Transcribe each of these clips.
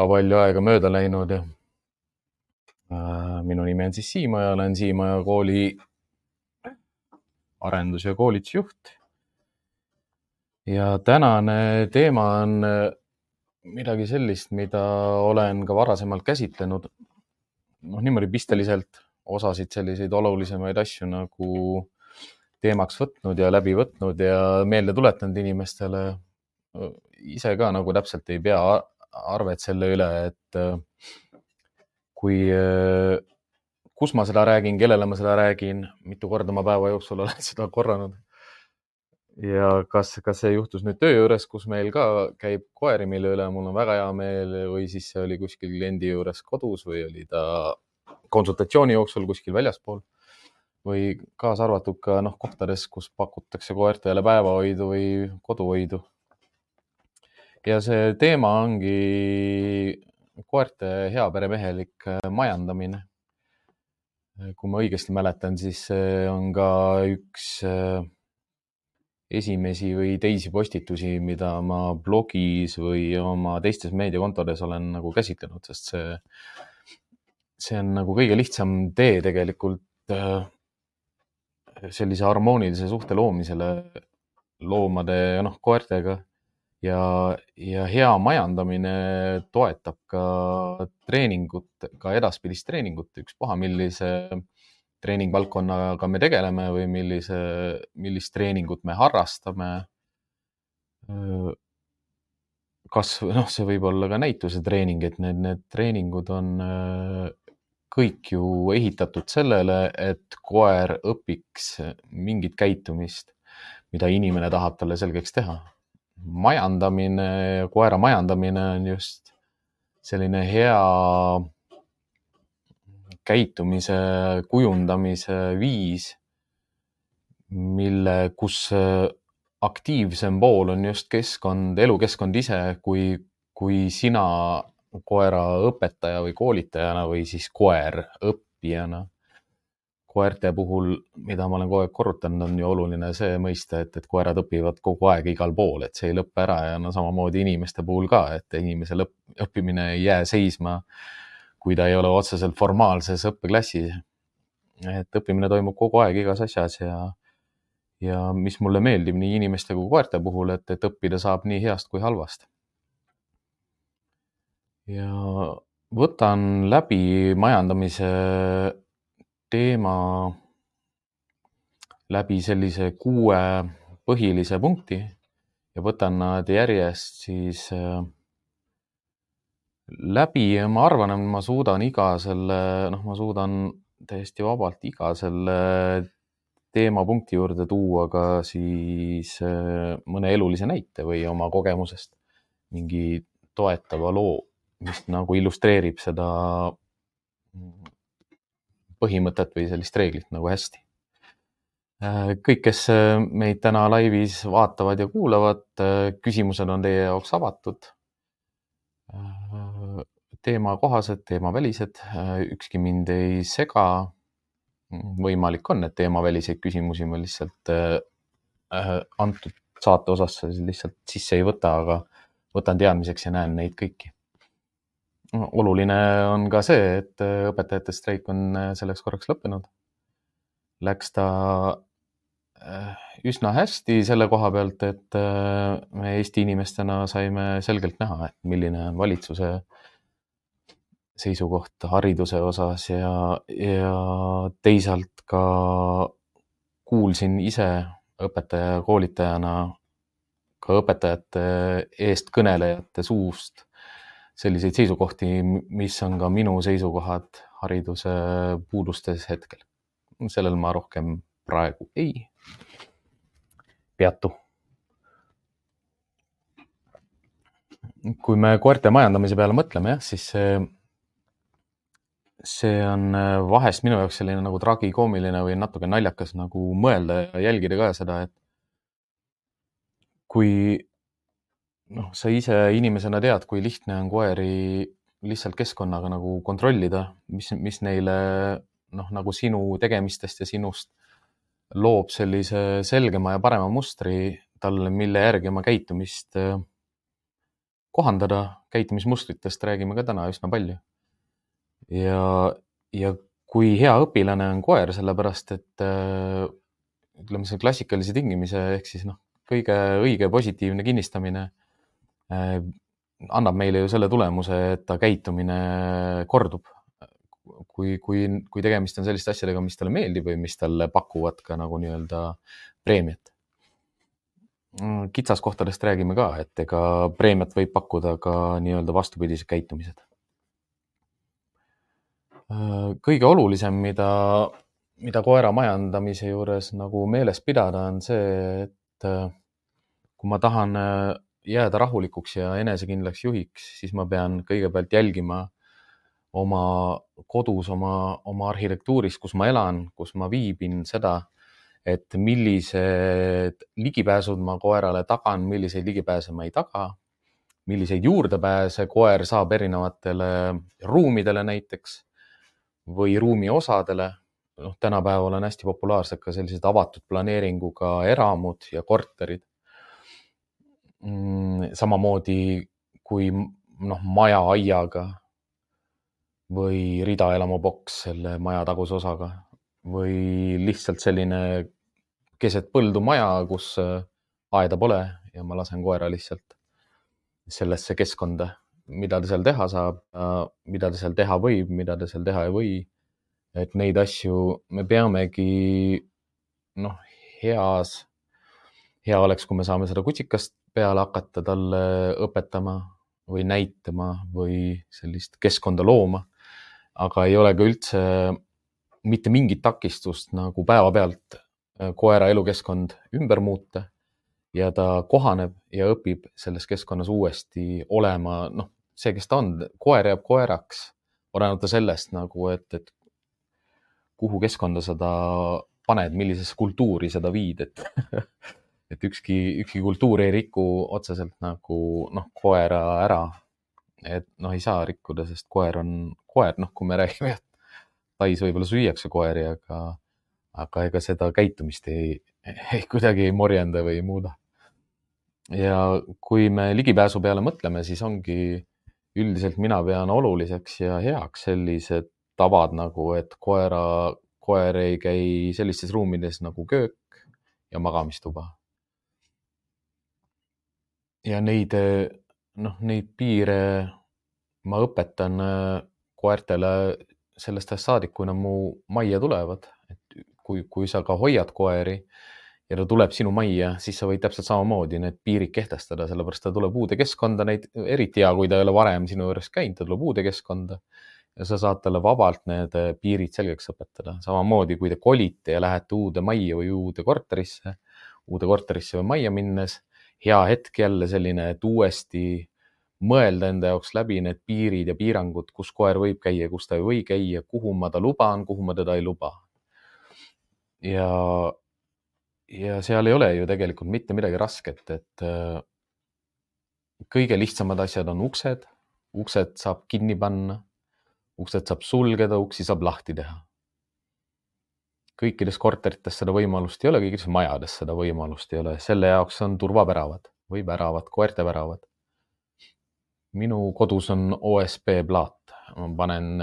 väga palju aega mööda läinud ja minu nimi on siis Siimaja, olen Siimaja kooli arendus- ja koolitusjuht. ja tänane teema on midagi sellist, mida olen ka varasemalt käsitlenud. noh, niimoodi pisteliselt osasid selliseid olulisemaid asju nagu teemaks võtnud ja läbi võtnud ja meelde tuletanud inimestele. ise ka nagu täpselt ei pea arvet selle üle, et kui, kus ma seda räägin, kellele ma seda räägin, mitu korda ma päeva jooksul olen seda korranud. ja kas, kas see juhtus nüüd töö juures, kus meil ka käib koeri, mille üle mul on väga hea meel või siis see oli kuskil kliendi juures kodus või oli ta konsultatsiooni jooksul kuskil väljaspool või kaasa arvatud ka noh, kohtades, kus pakutakse koertele päevahoidu või koduhoidu. Ja see teema ongi koerte heaperemehelik majandamine. kui ma õigesti mäletan, siis on ka üks esimesi või teisi postitusi, mida ma blogis või oma teistes meediakontodes olen nagu käsitlenud, sest see, see on nagu kõige lihtsam tee tegelikult sellise harmoonilise suhte loomisele loomade ja noh, koertega ja, ja hea majandamine toetab ka treeningut, ka edaspidist treeningut, ükspuha, millise treeningvaldkonnaga me tegeleme või millise, millist treeningut me harrastame. kas noh, see võib olla ka näitusetreening, et need, need treeningud on kõik ju ehitatud sellele, et koer õpiks mingit käitumist, mida inimene tahab talle selgeks teha. Majandamine, koera majandamine on just selline hea käitumise kujundamise viis, mille, kus aktiivsem pool on just keskkond, elukeskkond ise, kui, kui sina koera õpetaja või koolitajana või siis koer õppijana. Koerte puhul, mida ma olen kogu aeg korrutanud, on ju oluline see mõiste, et, et koerad õpivad kogu aeg igal pool, et see ei lõpe ära ja no samamoodi inimeste puhul ka, et inimese lõpp, õppimine ei jää seisma, kui ta ei ole otseselt formaalses õppeklassis. et õppimine toimub kogu aeg igas asjas ja, ja mis mulle meeldib nii inimeste kui koerte puhul, et, et õppida saab nii heast kui halvast ja võtan läbi majandamise teema läbi sellise kuue põhilise punkti ja võtan nad järjest siis äh, läbi ja ma arvan, et ma suudan iga selle, noh, ma suudan täiesti vabalt iga selle teemapunkti juurde tuua ka siis äh, mõne elulise näite või oma kogemusest mingi toetava loo mis nagu illustreerib seda põhimõtet või sellist reeglit nagu hästi. kõik, kes meid täna laivis vaatavad ja kuulavad, küsimused on teie jaoks avatud. teemakohased, teemavälised, ükski mind ei sega. võimalik on, et teemaväliseid küsimusi ma lihtsalt antud saate osasse lihtsalt sisse ei võta, aga võtan teadmiseks ja näen neid kõiki oluline on ka see, et äh, õpetajate streik on äh, selleks korraks lõppenud. Läks ta äh, üsna hästi selle koha pealt, et me Eesti inimestena saime selgelt näha, et milline on valitsuse seisukoht hariduse osas ja, ja teisalt ka kuulsin ise õpetaja ja koolitajana ka õpetajate eestkõnelejate suust selliseid seisukohti, mis on ka minu seisukohad hariduse puudustes hetkel. sellel ma rohkem praegu ei peatu. kui me koerte majandamise peale mõtleme, jah, siis see, see on vahest minu jaoks selline nagu tragikoomiline või natuke naljakas nagu mõelda ja jälgida ka seda, et kui noh, sa ise inimesena tead, kui lihtne on koeri lihtsalt keskkonnaga nagu kontrollida, mis, mis neile noh, nagu sinu tegemistest ja sinust loob sellise selgema ja parema mustri talle, mille järgi oma käitumist kohandada, käitumismustritest räägime ka täna üsna palju. ja, ja kui hea õpilane on koer, sellepärast et äh, ütleme, see klassikalise tingimise ehk siis noh, kõige õige positiivne kinnistamine äh, annab meile ju selle tulemuse, et ta käitumine kordub. kui, kui, kui tegemist on selliste asjadega, mis talle meeldib või mis talle pakuvad ka nagu nii-öelda preemiat. kitsaskohtadest räägime ka, et ega preemiat võib pakkuda ka nii-öelda vastupidised käitumised kõige olulisem, mida, mida koera majandamise juures nagu meeles pidada, on see, et äh, kui ma tahan äh, jääda rahulikuks ja enesekindlaks juhiks, siis ma pean kõigepealt jälgima oma kodus, oma, oma arhitektuuris, kus ma elan, kus ma viibin, seda, et millised ligipääsud ma koerale tagan, milliseid ligipääse ma ei taga, milliseid juurdepääse koer saab erinevatele ruumidele näiteks või ruumi osadele. noh, tänapäeval on hästi populaarsed ka sellised avatud planeeringuga eramud ja korterid. Mm, samamoodi kui noh, maja aiaga või ridaelamuboks selle maja taguse osaga või lihtsalt selline keset põldu maja, kus äh, aeda pole ja ma lasen koera lihtsalt sellesse keskkonda mida ta seal teha saab, mida ta seal teha võib, mida ta seal teha ei või. et neid asju me peamegi noh, heas, hea oleks, kui me saame seda kutsikast peale hakata talle õpetama või näitama või sellist keskkonda looma. aga ei ole ka üldse mitte mingit takistust nagu päevapealt koera elukeskkond ümber muuta ja ta kohaneb ja õpib selles keskkonnas uuesti olema, noh, see, kes ta on, koer jääb koeraks, olenemata sellest nagu, et, et kuhu keskkonda sa ta paned, millisesse kultuuri sa ta viid, et et ükski, ükski kultuur ei riku otseselt nagu noh, koera ära. et noh, ei saa rikkuda, sest koer on koer, noh, kui me räägime, et Tais võib-olla süüakse koeri, aga, aga ega seda käitumist ei, ei kuidagi ei morjenda või ei muuda. ja kui me ligipääsu peale mõtleme, siis ongi üldiselt mina pean oluliseks ja heaks sellised tavad nagu, et koera, koer ei käi sellistes ruumides nagu köök ja magamistuba. Ja neid, noh, neid piire ma õpetan äh, koertele sellest ajast saadik, kui nad mu majja tulevad, et kui, kui sa ka hoiad koeri ja ta tuleb sinu majja, siis sa võid täpselt samamoodi need piirid kehtestada, sellepärast ta tuleb uude keskkonda, neid eriti hea, kui ta ei ole varem sinu juures käinud, ta tuleb uude keskkonda ja sa saad talle vabalt need piirid selgeks õpetada. samamoodi, kui te kolite ja lähete uude majja või uude korterisse, uude korterisse või majja minnes, hea hetk jälle selline, et uuesti mõelda enda jaoks läbi need piirid ja piirangud, kus koer võib käia, kus ta ei või käia, kuhu ma ta luban, kuhu ma teda ei luba. ja ja seal ei ole ju tegelikult mitte midagi rasket, et äh, kõige lihtsamad asjad on uksed, uksed saab kinni panna, uksed saab sulgeda, uksi saab lahti teha. Kõikides korterites seda võimalust ei ole, kõikides majades seda võimalust ei ole, selle jaoks on turvaväravad või väravad, koerte väravad. minu kodus on OSB plaat, ma panen,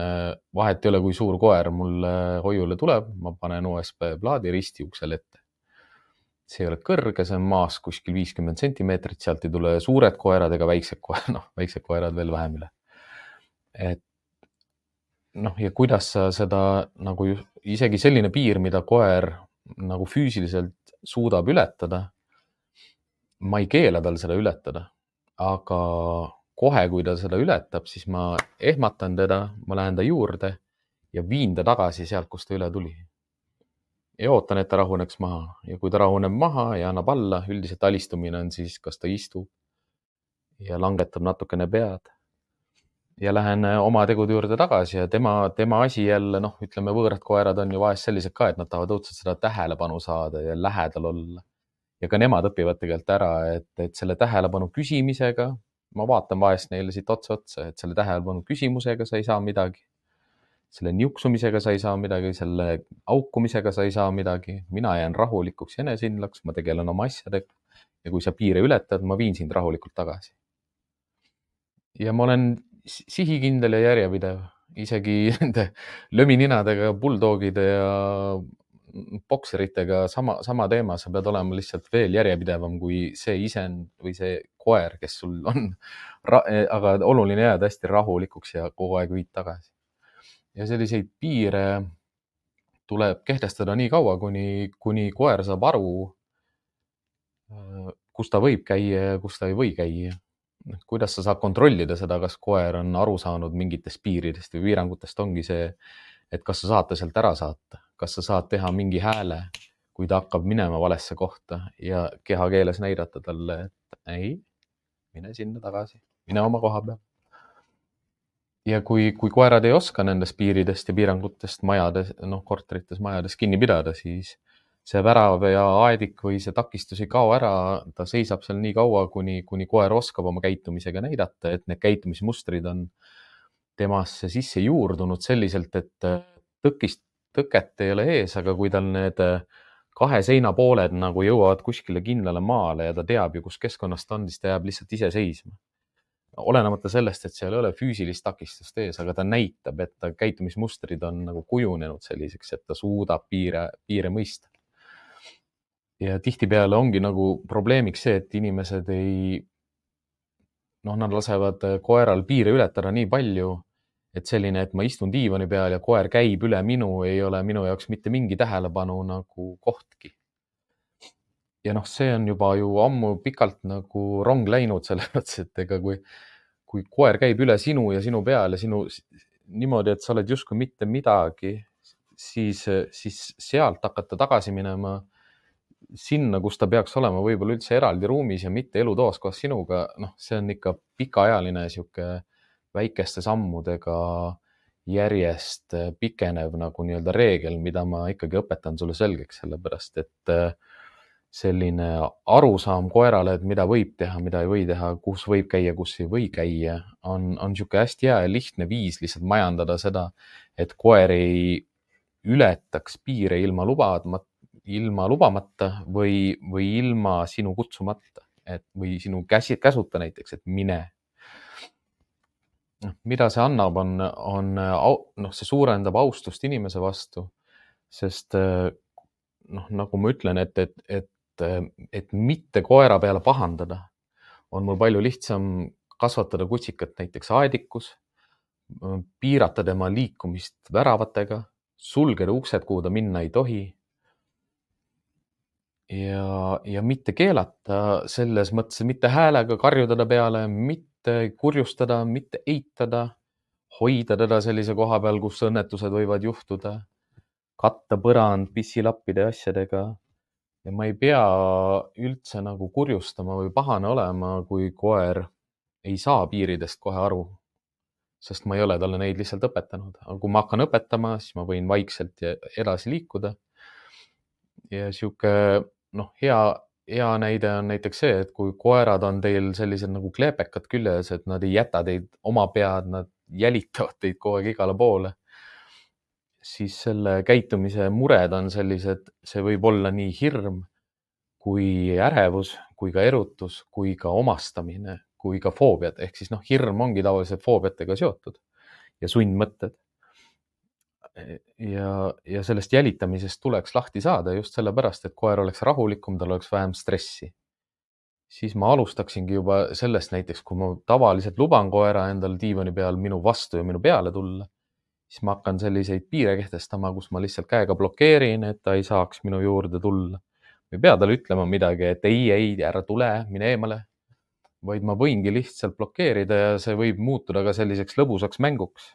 vahet ei ole, kui suur koer mulle hoiule tuleb, ma panen OSB plaadi risti uksele ette see ei ole kõrge, see on maas kuskil viiskümmend sentimeetrit, sealt ei tule suured koerad ega väiksed koerad, noh, väiksed koerad veel vähem üle. et noh, ja kuidas sa seda nagu isegi selline piir, mida koer nagu füüsiliselt suudab ületada. ma ei keela tal seda ületada, aga kohe, kui ta seda ületab, siis ma ehmatan teda, ma lähen ta juurde ja viin ta tagasi sealt, kust ta üle tuli ja ootan, et ta rahuneks maha ja kui ta rahuneb maha ja annab alla, üldiselt alistumine on siis, kas ta istub ja langetab natukene pead. Ja lähen äh, oma tegude juurde tagasi ja tema, tema asi jälle noh, ütleme, võõrad koerad on ju vahest sellised ka, et nad tahavad õudselt seda tähelepanu saada ja lähedal olla. ja ka nemad õpivad tegelikult ära, et, et selle tähelepanu küsimisega, ma vaatan vahest neile siit otsa otsa, et selle tähelepanu küsimusega sa ei saa midagi selle niuksumisega sa ei saa midagi, selle haukumisega sa ei saa midagi, mina jään rahulikuks ja enesekindlaks, ma tegelen oma asjadega ja kui sa piire ületad, ma viin sind rahulikult tagasi. ja ma olen sihikindel ja järjepidev, isegi nende lömininadega bulldogide ja bokseritega sama, sama teema, sa pead olema lihtsalt veel järjepidevam kui see isend või see koer, kes sul on. aga oluline jääda hästi rahulikuks ja kogu aeg viid tagasi. ja selliseid piire tuleb kehtestada nii kaua, kuni, kuni koer saab aru, kus ta võib käia ja kus ta ei või käia. Kuidas sa saad kontrollida seda, kas koer on aru saanud mingitest piiridest või piirangutest, ongi see, et kas sa saad ta sealt ära saata, kas sa saad teha mingi hääle, kui ta hakkab minema valesse kohta ja kehakeeles näidata talle, et ei, mine sinna tagasi, mine oma koha peale ja kui, kui koerad ei oska nendest piiridest ja piirangutest majades, noh, korterites, majades kinni pidada, siis see värav ja aedik või see takistus ei kao ära, ta seisab seal nii kaua, kuni, kuni koer oskab oma käitumisega näidata, et need käitumismustrid on temasse sisse juurdunud selliselt, et tõkist, tõket ei ole ees, aga kui tal need kahe seina pooled nagu jõuavad kuskile kindlale maale ja ta teab ju, kus keskkonnas ta on, siis ta jääb lihtsalt ise seisma olenemata sellest, et seal ei ole füüsilist takistust ees, aga ta näitab, et ta käitumismustrid on nagu kujunenud selliseks, et ta suudab piire, piire mõista. Ja tihtipeale ongi nagu probleemiks see, et inimesed ei, noh, nad lasevad koeral piire ületada nii palju, et selline, et ma istun diivani peal ja koer käib üle minu, ei ole minu jaoks mitte mingi tähelepanu nagu kohtki. Ja noh, see on juba ju ammu pikalt nagu rong läinud selles mõttes, et ega kui, kui koer käib üle sinu ja sinu peal ja sinu niimoodi, et sa oled justkui mitte midagi, siis, siis sealt hakata tagasi minema sinna, kus ta peaks olema, võib-olla üldse eraldi ruumis ja mitte elutoas koos sinuga, noh, see on ikka pikaajaline sihuke väikeste sammudega järjest pikenev nagu nii-öelda reegel, mida ma ikkagi õpetan sulle selgeks, sellepärast et äh, selline arusaam koerale, et mida võib teha, mida ei või teha, kus võib käia, kus ei või käia, on, on niisugune hästi hea ja lihtne viis lihtsalt majandada seda, et koer ei ületaks piire ilma lubamata, ilma lubamata või, või ilma sinu kutsumata, et või sinu käsi, käsuta näiteks, et mine. noh, mida see annab, on, on noh, see suurendab austust inimese vastu, sest noh, nagu ma ütlen, et, et, et et mitte koera peale pahandada, on mul palju lihtsam kasvatada kutsikat näiteks aedikus, piirata tema liikumist väravatega, sulgeda uksed, kuhu ta minna ei tohi. Ja, ja mitte keelata selles mõttes, mitte häälega karjuda ta peale, mitte kurjustada, mitte eitada, hoida teda sellise koha peal, kus õnnetused võivad juhtuda, katta põrand pissilappide ja asjadega ja ma ei pea üldse nagu kurjustama või pahane olema, kui koer ei saa piiridest kohe aru. sest ma ei ole talle neid lihtsalt õpetanud, aga kui ma hakkan õpetama, siis ma võin vaikselt edasi liikuda. ja sihuke noh, hea, hea näide on näiteks see, et kui koerad on teil sellised nagu kleepekad küljes, et nad ei jäta teid oma pead, nad jälitavad teid kogu aeg igale poole siis selle käitumise mured on sellised, see võib olla nii hirm kui ärevus, kui ka erutus, kui ka omastamine, kui ka foobiad ehk siis noh, hirm ongi tavaliselt foobiatega seotud ja sundmõtted. Ja, ja sellest jälitamisest tuleks lahti saada just sellepärast, et koer oleks rahulikum, tal oleks vähem stressi. siis ma alustaksingi juba sellest näiteks, kui ma tavaliselt luban koera endal diivani peal minu vastu ja minu peale tulla siis ma hakkan selliseid piire kehtestama, kus ma lihtsalt käega blokeerin, et ta ei saaks minu juurde tulla. ma ei pea talle ütlema midagi, et ei, ei, ära tule, mine eemale. vaid ma võingi lihtsalt blokeerida ja see võib muutuda ka selliseks lõbusaks mänguks,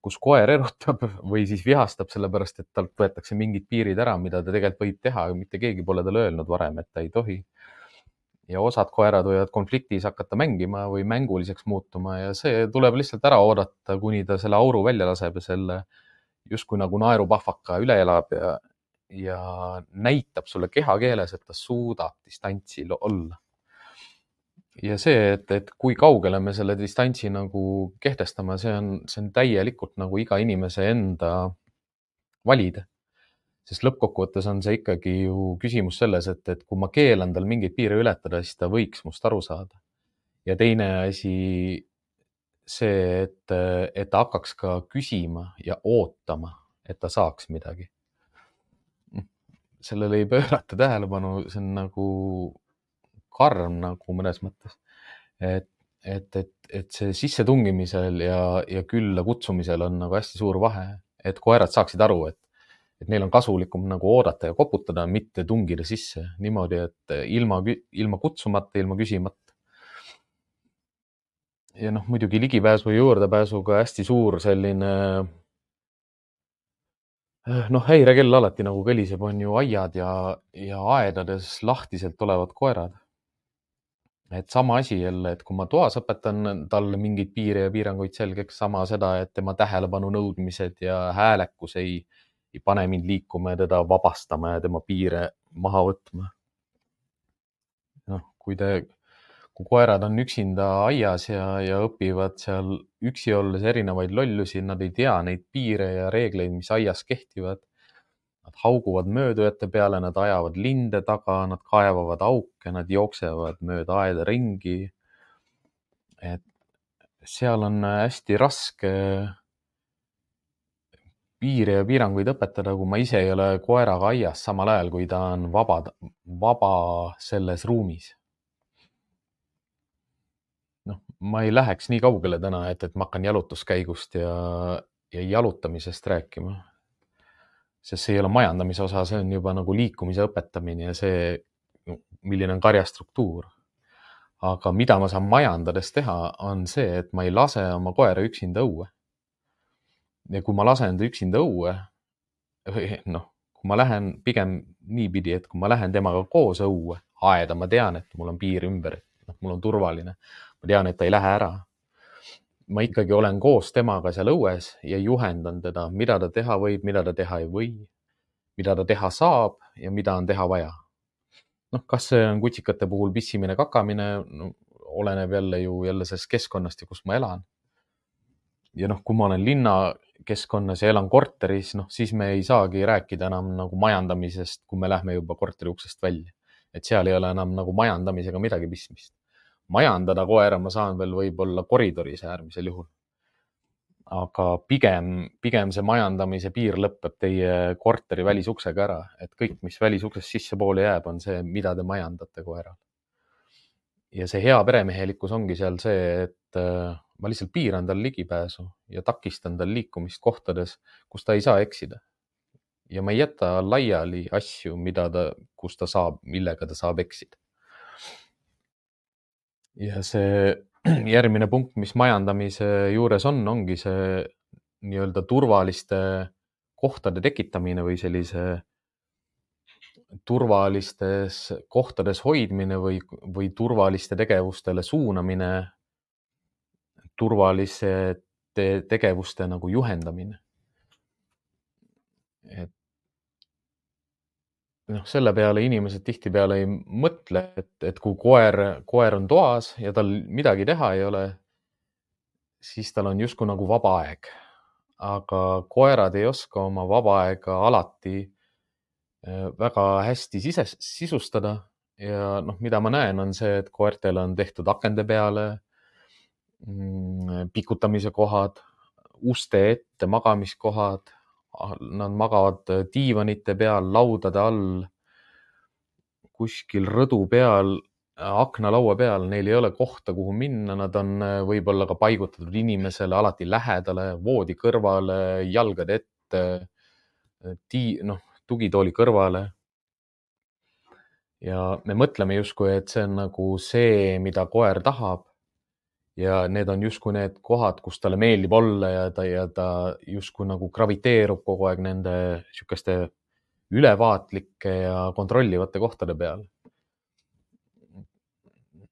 kus koer erutab või siis vihastab, sellepärast et talt võetakse mingid piirid ära, mida ta tegelikult võib teha, aga mitte keegi pole talle öelnud varem, et ta ei tohi ja osad koerad võivad konfliktis hakata mängima või mänguliseks muutuma ja see tuleb lihtsalt ära oodata, kuni ta selle auru välja laseb ja selle justkui nagu naerupahvaka üle elab ja, ja näitab sulle kehakeeles, et ta suudab distantsil olla. Ja see, et, et kui kaugele me selle distantsi nagu kehtestame, see on, see on täielikult nagu iga inimese enda valida sest lõppkokkuvõttes on see ikkagi ju küsimus selles, et, et kui ma keelan tal mingeid piire ületada, siis ta võiks must aru saada. ja teine asi see, et, et ta hakkaks ka küsima ja ootama, et ta saaks midagi. sellele ei pöörata tähelepanu, see on nagu karm nagu mõnes mõttes. et, et, et, et see sissetungimisel ja, ja külla kutsumisel on nagu hästi suur vahe, et koerad saaksid aru, et, et neil on kasulikum nagu oodata ja koputada, mitte tungida sisse niimoodi, et ilma, ilma kutsumata, ilma küsimata ja noh, muidugi ligipääsu ja juurdepääsuga hästi suur selline noh, häirekell alati nagu kõliseb, on ju aiad ja, ja aedades lahtiselt olevad koerad. Et sama asi jälle, et kui ma toas õpetan talle mingeid piire ja piiranguid selgeks, sama seda, et tema tähelepanu nõudmised ja häälekus ei, ei pane mind liikuma ja teda vabastama ja tema piire maha võtma. noh, kui te kui koerad on üksinda aias ja, ja õpivad seal üksi olles erinevaid lollusi, nad ei tea neid piire ja reegleid, mis aias kehtivad. Nad hauguvad möödujate peale, nad ajavad linde taga, nad kaevavad auke, nad jooksevad mööda aeda ringi. et seal on hästi raske piire ja piiranguid õpetada, kui ma ise ei ole koeraga aias, samal ajal kui ta on vaba, vaba selles ruumis noh, ma ei läheks nii kaugele täna, et, et ma hakkan jalutuskäigust ja, ja jalutamisest rääkima. Sest see ei ole majandamise osa, see on juba nagu liikumise õpetamine ja see, milline on karja struktuur. aga mida ma saan majandades teha, on see, et ma ei lase oma koera üksinda õue. ja kui ma lasen ta üksinda õue, noh, kui ma lähen pigem niipidi, et kui ma lähen temaga koos õue, aeda, ma tean, et mul on piir ümber, noh, mul on turvaline ma tean, et ta ei lähe ära. Ma ikkagi olen koos temaga seal õues ja juhendan teda, mida ta teha võib, mida ta teha ei või, mida ta teha saab ja mida on teha vaja. noh, kas see on kutsikate puhul pissimine, kakamine no,, oleneb jälle ju jälle sellest keskkonnast ja kus ma elan. ja noh, kui ma olen linnakeskkonnas ja elan korteris, noh siis me ei saagi rääkida enam nagu majandamisest, kui me lähme juba korteri uksest välja. et seal ei ole enam nagu majandamisega midagi pistmist majandada koera ma saan veel võib-olla koridoris äärmisel juhul. aga pigem, pigem see majandamise piir lõpeb teie korteri välisuksega ära, et kõik, mis välisuksest sissepoole jääb, on see, mida te majandate koeral. ja see hea peremehelikkus ongi seal see, et äh, ma lihtsalt piiran tal ligipääsu ja takistan tal liikumist kohtades, kus ta ei saa eksida. ja ma ei jäta laiali asju, mida ta, kus ta saab, millega ta saab eksida ja see järgmine punkt, mis majandamise juures on, ongi see nii-öelda turvaliste kohtade tekitamine või sellise turvalistes kohtades hoidmine või, või turvaliste tegevustele suunamine, turvaliste tegevuste nagu juhendamine. et noh, selle peale inimesed tihtipeale ei mõtle, et, et kui koer, koer on toas ja tal midagi teha ei ole, siis tal on justkui nagu vaba aeg. aga koerad ei oska oma vaba aega alati äh, väga hästi sises, sisustada ja noh, mida ma näen, on see, et koertele on tehtud akende peale mm, pikutamise kohad, uste ette magamiskohad nad magavad äh, diivanite peal, laudade all, kuskil rõdu peal, äh, aknalaua peal, neil ei ole kohta, kuhu minna, nad on äh, võib-olla ka paigutatud inimesele alati lähedale, voodi kõrvale, jalgade ette, tii-, noh, tugitooli kõrvale. ja me mõtleme justkui, et see on nagu see, mida koer tahab ja need on justkui need kohad, kus talle meeldib olla ja ta, ja ta justkui nagu graviteerub kogu aeg nende niisuguste ülevaatlike ja kontrollivate kohtade peal.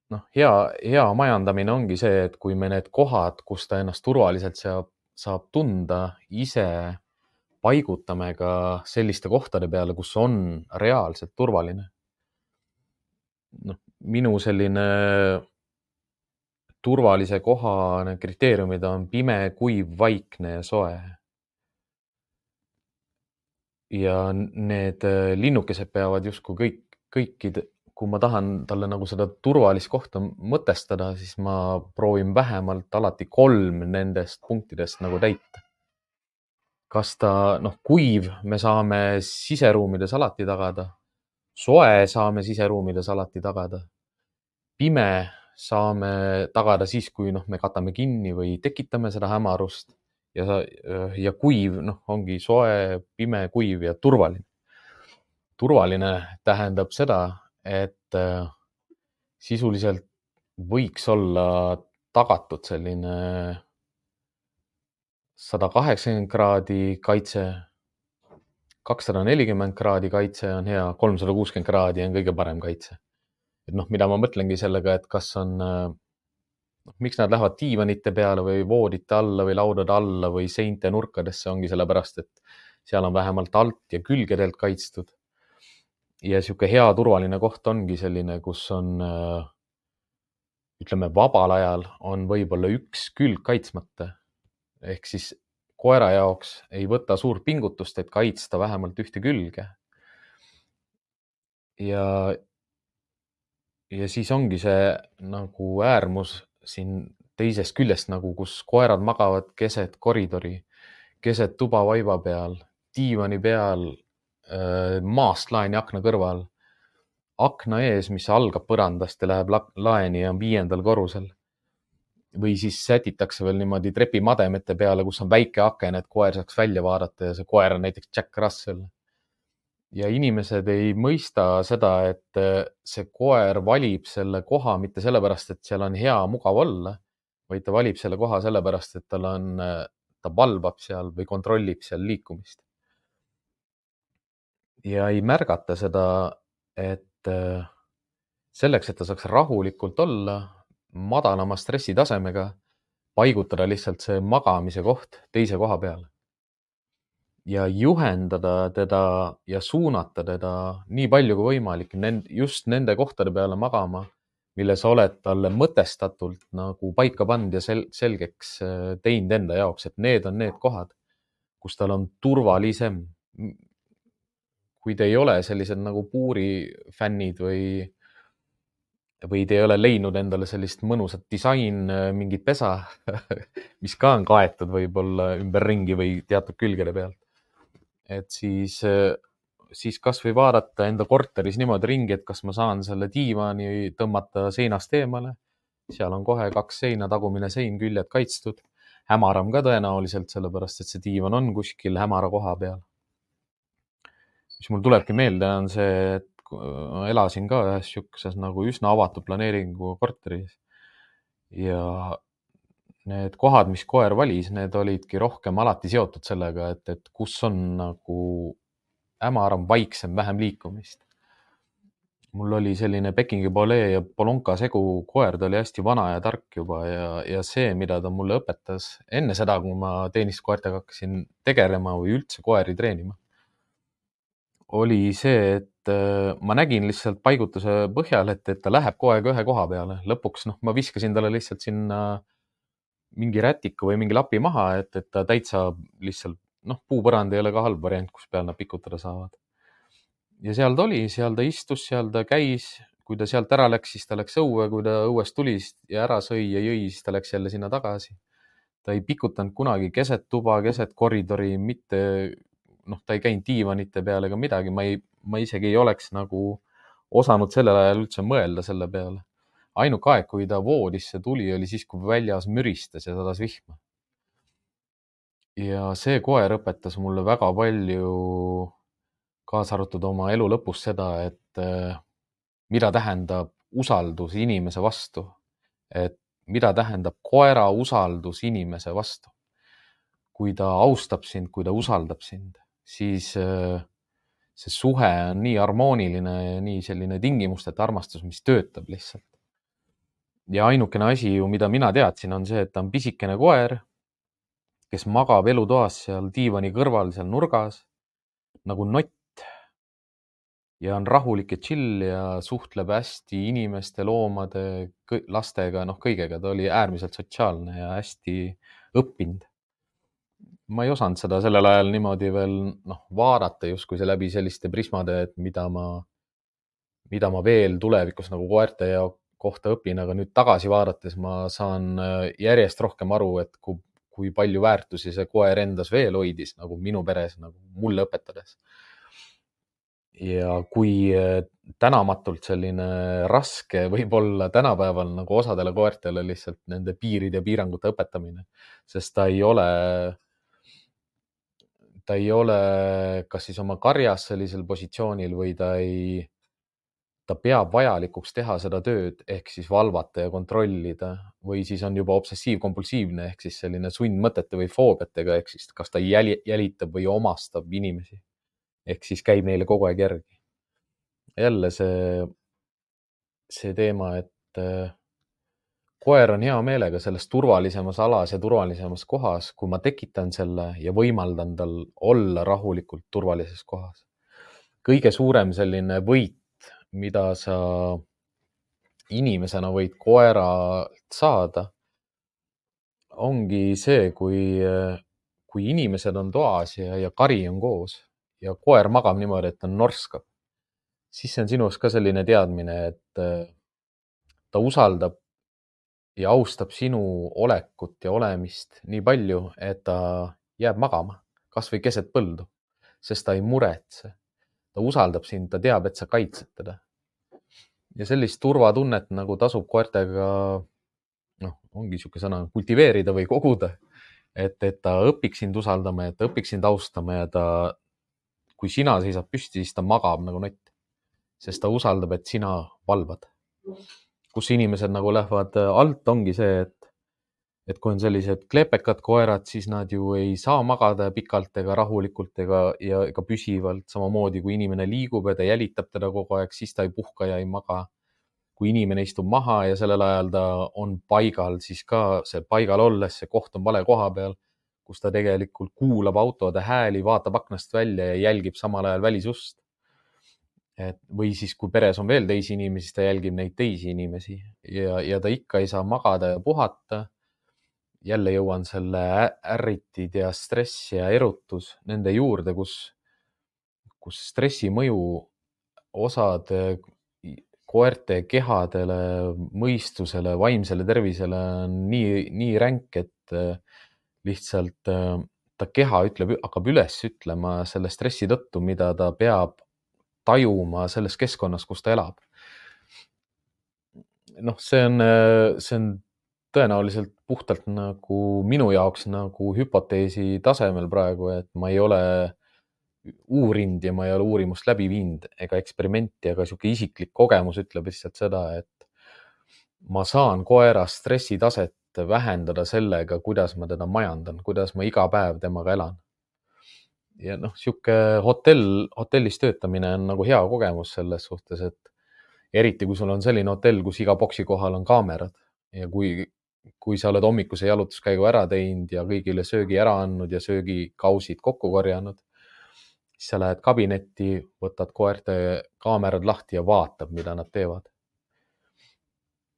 noh, hea, hea majandamine ongi see, et kui me need kohad, kus ta ennast turvaliselt saab, saab tunda, ise paigutame ka selliste kohtade peale, kus on reaalselt turvaline. noh, minu selline turvalise koha need kriteeriumid on pime, kuiv, vaikne ja soe. ja need äh, linnukesed peavad justkui kõik, kõikide, kui ma tahan talle nagu seda turvalist kohta mõtestada, siis ma proovin vähemalt alati kolm nendest punktidest nagu täita. kas ta, noh, kuiv, me saame siseruumides alati tagada, soe saame siseruumides alati tagada, pime saame tagada siis, kui noh, me katame kinni või tekitame seda hämarust ja, ja kuiv, noh, ongi soe, pime, kuiv ja turvaline. turvaline tähendab seda, et äh, sisuliselt võiks olla tagatud selline sada kaheksakümmend kraadi kaitse, kakssada nelikümmend kraadi kaitse on hea, kolmsada kuuskümmend kraadi on kõige parem kaitse. Et noh, mida ma mõtlengi sellega, et kas on, noh, miks nad lähevad diivanite peale või voodite alla või laudade alla või seinte nurkadesse, ongi sellepärast, et seal on vähemalt alt ja külgedelt kaitstud ja sihuke hea turvaline koht ongi selline, kus on, äh, ütleme, vabal ajal on võib-olla üks külg kaitsmata. ehk siis koera jaoks ei võta suurt pingutust, et kaitsta vähemalt ühte külge. ja, ja siis ongi see nagu äärmus siin teisest küljest nagu, kus koerad magavad keset koridori, keset tuba vaiba peal, diivani peal Äh, maast laeni akna kõrval. akna ees, mis algab põrandast ja läheb laeni ja on viiendal korrusel. või siis sätitakse veel niimoodi trepimademete peale, kus on väike aken, et koer saaks välja vaadata ja see koer on näiteks Jack Russell. Ja inimesed ei mõista seda, et äh, see koer valib selle koha mitte sellepärast, et seal on hea, mugav olla, vaid ta valib selle koha sellepärast, et tal on, äh, ta valvab seal või kontrollib seal liikumist ja ei märgata seda, et äh, selleks, et ta saaks rahulikult olla, madalama stressitasemega, paigutada lihtsalt see magamise koht teise koha peale. Ja juhendada teda ja suunata teda nii palju kui võimalik just nende kohtade peale magama, mille sa oled talle mõtestatult nagu paika pannud ja sel selgeks äh, teinud enda jaoks, et need on need kohad, kus tal on turvalisem kui te ei ole sellised nagu puurifännid või, või te ei ole leidnud endale sellist mõnusat disain, äh, mingit pesa mis ka on kaetud võib-olla ümberringi või teatud külgede pealt. Et siis, äh, siis kasvõi vaadata enda korteris niimoodi ringi, et kas ma saan selle diivani tõmmata seinast eemale. seal on kohe kaks seina, tagumine sein, küljed kaitstud. hämaram ka tõenäoliselt, sellepärast et see diivan on kuskil hämara koha peal mis mul tulebki meelde, on see, et ma elasin ka ühes sihukeses nagu üsna avatud planeeringu korteris. ja need kohad, mis koer valis, need olidki rohkem alati seotud sellega, et, et kus on nagu hämaram, vaiksem, vähem liikumist. mul oli selline Pekingi Polee ja Polonka segu koer, ta oli hästi vana ja tark juba ja, ja see, mida ta mulle õpetas enne seda, kui ma teenistuskoertega hakkasin tegelema või üldse koeri treenima oli see, et äh, ma nägin lihtsalt paigutuse põhjal, et, et ta läheb kogu aeg ühe koha peale. lõpuks noh, ma viskasin talle lihtsalt sinna mingi rätiku või mingi lapi maha, et, et ta täitsa lihtsalt noh, puupõrand ei ole ka halb variant, kus peal nad pikutada saavad. ja seal ta oli, seal ta istus, seal ta käis, kui ta sealt ära läks, siis ta läks õue, kui ta õuest tuli ja ära sõi ja jõi, siis ta läks jälle sinna tagasi. ta ei pikutanud kunagi keset tuba, keset koridori, mitte noh, ta ei käinud diivanite peal ega midagi, ma ei, ma isegi ei oleks nagu osanud sellel ajal üldse mõelda selle peale. Ainuke aeg, kui ta voodisse tuli, oli siis, kui väljas müristas ja sadas vihma. ja see koer õpetas mulle väga palju, kaasa arvatud oma elu lõpus seda, et eh, mida tähendab usaldus inimese vastu. et mida tähendab koera usaldus inimese vastu kui ta austab sind, kui ta usaldab sind siis äh, see suhe on nii harmooniline ja nii selline tingimusteta armastus, mis töötab lihtsalt. Ja ainukene asi ju, mida mina teadsin, on see, et ta on pisikene koer, kes magab elutoas seal diivani kõrval seal nurgas nagu nott ja on rahulik ja chill ja suhtleb hästi inimeste, loomade, lastega, noh, kõigega. ta oli äärmiselt sotsiaalne ja hästi õppinud ma ei osanud seda sellel ajal niimoodi veel noh, vaadata justkui see läbi selliste prismade, et mida ma, mida ma veel tulevikus nagu koerte ja kohta õpin, aga nüüd tagasi vaadates ma saan äh, järjest rohkem aru, et kui, kui palju väärtusi see koer endas veel hoidis nagu minu peres nagu mulle õpetades. ja kui äh, tänamatult selline raske võib olla tänapäeval nagu osadele koertele lihtsalt nende piiride ja piirangute õpetamine, sest ta ei ole ta ei ole kas siis oma karjas sellisel positsioonil või ta ei, ta peab vajalikuks teha seda tööd ehk siis valvata ja kontrollida või siis on juba obsessiivkompulsiivne ehk siis selline sundmõtete või foobiatega ehk siis kas ta jäli, jälitab või omastab inimesi ehk siis käib neile kogu aeg järgi. jälle see, see teema, et äh, koer on hea meelega selles turvalisemas alas ja turvalisemas kohas, kui ma tekitan selle ja võimaldan tal olla rahulikult turvalises kohas. kõige suurem selline võit, mida sa inimesena võid koeralt saada, ongi see, kui, kui inimesed on toas ja, ja kari on koos ja koer magab niimoodi, et ta norskab, siis see on sinus ka selline teadmine, et ta usaldab ja austab sinu olekut ja olemist nii palju, et ta jääb magama, kasvõi keset põldu, sest ta ei muretse. Ta usaldab sind, ta teab, et sa kaitsed teda. ja sellist turvatunnet nagu tasub koertega, noh, ongi niisugune sõna, kultiveerida või koguda. et, et ta õpiks sind usaldama, et ta õpiks sind austama ja ta, kui sina seisad püsti, siis ta magab nagu nott. sest ta usaldab, et sina valvad kus inimesed nagu lähevad äh, alt, ongi see, et, et kui on sellised klepekad koerad, siis nad ju ei saa magada pikalt ega rahulikult ega, ja ega püsivalt. samamoodi kui inimene liigub ja ta jälitab teda kogu aeg, siis ta ei puhka ja ei maga. kui inimene istub maha ja sellel ajal ta on paigal, siis ka see paigal olles, see koht on vale koha peal, kus ta tegelikult kuulab autode hääli, vaatab aknast välja ja jälgib samal ajal välisust et või siis, kui peres on veel teisi inimesi, siis ta jälgib neid teisi inimesi ja, ja ta ikka ei saa magada ja puhata. Jälle jõuan selle ärritid ja stress ja erutus nende juurde, kus, kus stressi mõju osad koerte kehadele, mõistusele, vaimsele tervisele on nii, nii ränk, et lihtsalt ta keha ütleb, hakkab üles ütlema selle stressi tõttu, mida ta peab tajuma selles keskkonnas, kus ta elab. noh, see on, see on tõenäoliselt puhtalt nagu minu jaoks nagu hüpoteesi tasemel praegu, et ma ei ole uurinud ja ma ei ole uurimust läbi viinud ega eksperimenti, aga niisugune isiklik kogemus ütleb lihtsalt seda, et ma saan koera stressitaset vähendada sellega, kuidas ma teda majandan, kuidas ma iga päev temaga elan. Ja noh, sihuke hotell, hotellis töötamine on nagu hea kogemus selles suhtes, et eriti kui sul on selline hotell, kus iga boksi kohal on kaamerad ja kui, kui sa oled hommikuse jalutuskäigu ära teinud ja kõigile söögi ära andnud ja söögikausid kokku korjanud, siis sa lähed kabinetti, võtad koerte kaamerad lahti ja vaatad, mida nad teevad.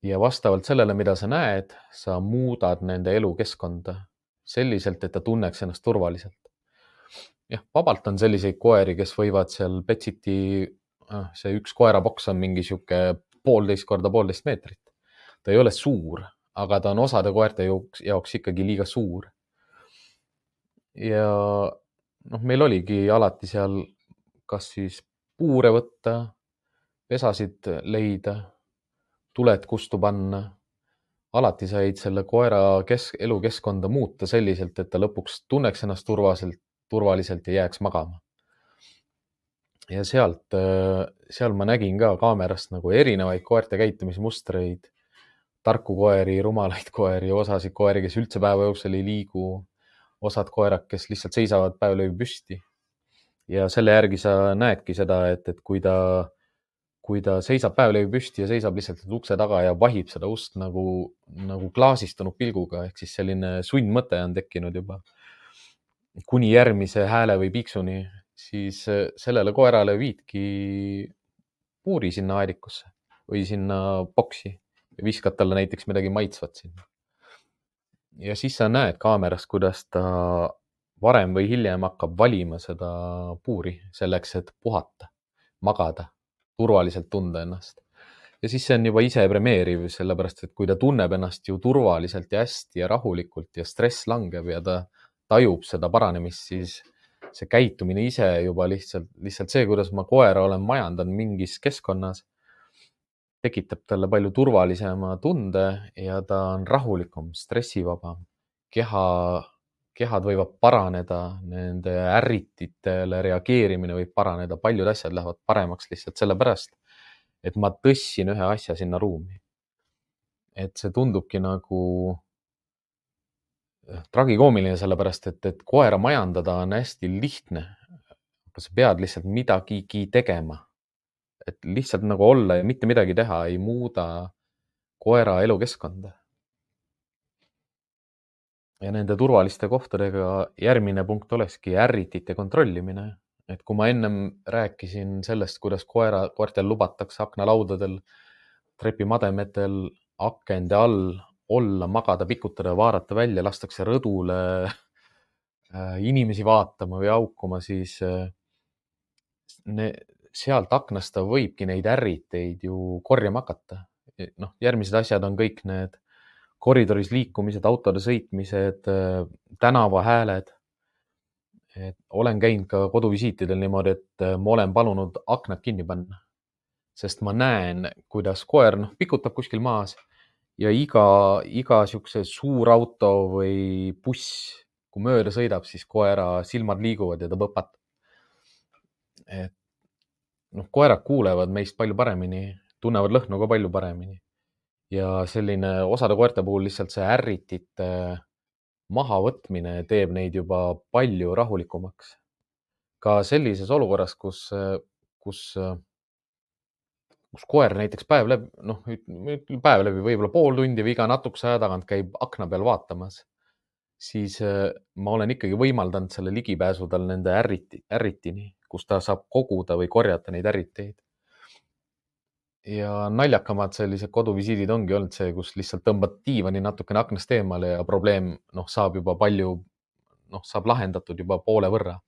ja vastavalt sellele, mida sa näed, sa muudad nende elukeskkonda selliselt, et ta tunneks ennast turvaliselt jah, vabalt on selliseid koeri, kes võivad seal Betsiti, ah, see üks koeraboks on mingi sihuke poolteist korda poolteist meetrit. ta ei ole suur, aga ta on osade koerte jaoks, jaoks ikkagi liiga suur. ja noh, meil oligi alati seal, kas siis puure võtta, pesasid leida, tuled kustu panna alati said selle koera kesk, elukeskkonda muuta selliselt, et ta lõpuks tunneks ennast turvaliselt, turvaliselt ja jääks magama. ja sealt, äh, seal ma nägin ka kaamerast nagu erinevaid koerte käitumismustreid, tarku koeri, rumalaid koeri, osasid koeri, kes üldse päeva jooksul ei liigu, osad koerad, kes lihtsalt seisavad päev läbi püsti. ja selle järgi sa näedki seda, et, et kui ta, kui ta seisab päev läbi püsti ja seisab lihtsalt ukse taga ja vahib seda ust nagu, nagu klaasistunud pilguga, ehk siis selline sundmõte on tekkinud juba kuni järgmise hääle või piiksuni, siis sellele koerale viidki puuri sinna aedikusse või sinna boksi viskad talle näiteks midagi maitsvat sinna. ja siis sa näed kaamerast, kuidas ta varem või hiljem hakkab valima seda puuri selleks, et puhata, magada, turvaliselt tunda ennast. ja siis see on juba ise premeeriv, sellepärast et kui ta tunneb ennast ju turvaliselt ja hästi ja rahulikult ja stress langeb ja ta tajub seda paranemist, siis see käitumine ise juba lihtsalt, lihtsalt see, kuidas ma koera olen majandanud mingis keskkonnas, tekitab talle palju turvalisema tunde ja ta on rahulikum, stressivabam, keha kehad võivad paraneda, nende ärrititele reageerimine võib paraneda, paljud asjad lähevad paremaks lihtsalt sellepärast, et ma tõstsin ühe asja sinna ruumi. et see tundubki nagu eh, tragikoomiline, sellepärast et, et koera majandada on hästi lihtne. sa pead lihtsalt midagigi tegema. Et lihtsalt nagu olla ja mitte midagi teha ei muuda koera elukeskkonda ja nende turvaliste kohtadega järgmine punkt olekski ärritite kontrollimine. et kui ma ennem rääkisin sellest, kuidas koera, koertel lubatakse aknalaudadel, trepimademetel, akende all olla, magada, pikutada, vaadata välja, lastakse rõdule äh, inimesi vaatama või haukuma, siis äh, ne, sealt aknast ta võibki neid ärriteid ju korjama hakata. noh, järgmised asjad on kõik need koridoris liikumised, autode sõitmised, äh, tänavahääled. et olen käinud ka koduvisiitidel niimoodi, et äh, ma olen palunud aknad kinni panna, sest ma näen, kuidas koer noh, pikutab kuskil maas ja iga, iga siukse suur auto või buss, kui mööda sõidab, siis koera silmad liiguvad ja ta põpatab. et noh, koerad kuulevad meist palju paremini, tunnevad lõhnu ka palju paremini ja selline osade koerte puhul lihtsalt see ärritite mahavõtmine teeb neid juba palju rahulikumaks. ka sellises olukorras, kus, kus, kus koer näiteks päev läbi, noh, päev läbi võib-olla pool tundi või iga natukese aja tagant käib akna peal vaatamas, siis ma olen ikkagi võimaldanud selle ligipääsu tal nende ärriti, ärritini, kus ta saab koguda või korjata neid ärriteid ja naljakamad sellised koduvisiidid ongi olnud see, kus lihtsalt tõmbad diivani natukene aknast eemale ja probleem noh, saab juba palju, noh, saab lahendatud juba poole võrra.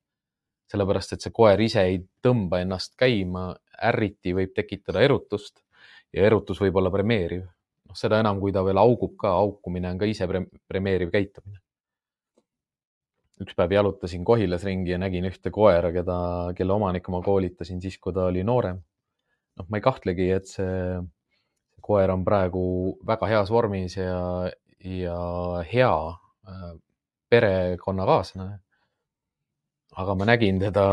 sellepärast, et see koer ise ei tõmba ennast käima, ärriti võib tekitada erutust ja erutus võib olla premeeriv. noh, seda enam, kui ta veel augub ka, haukumine on ka ise premeeriv käitumine. Üks päev jalutasin Kohilas ringi ja nägin ühte koera, keda, kelle omanikku ma koolitasin siis, kui ta oli noorem noh, ma ei kahtlegi, et see koer on praegu väga heas vormis ja, ja hea äh, perekonnakaaslane. aga ma nägin teda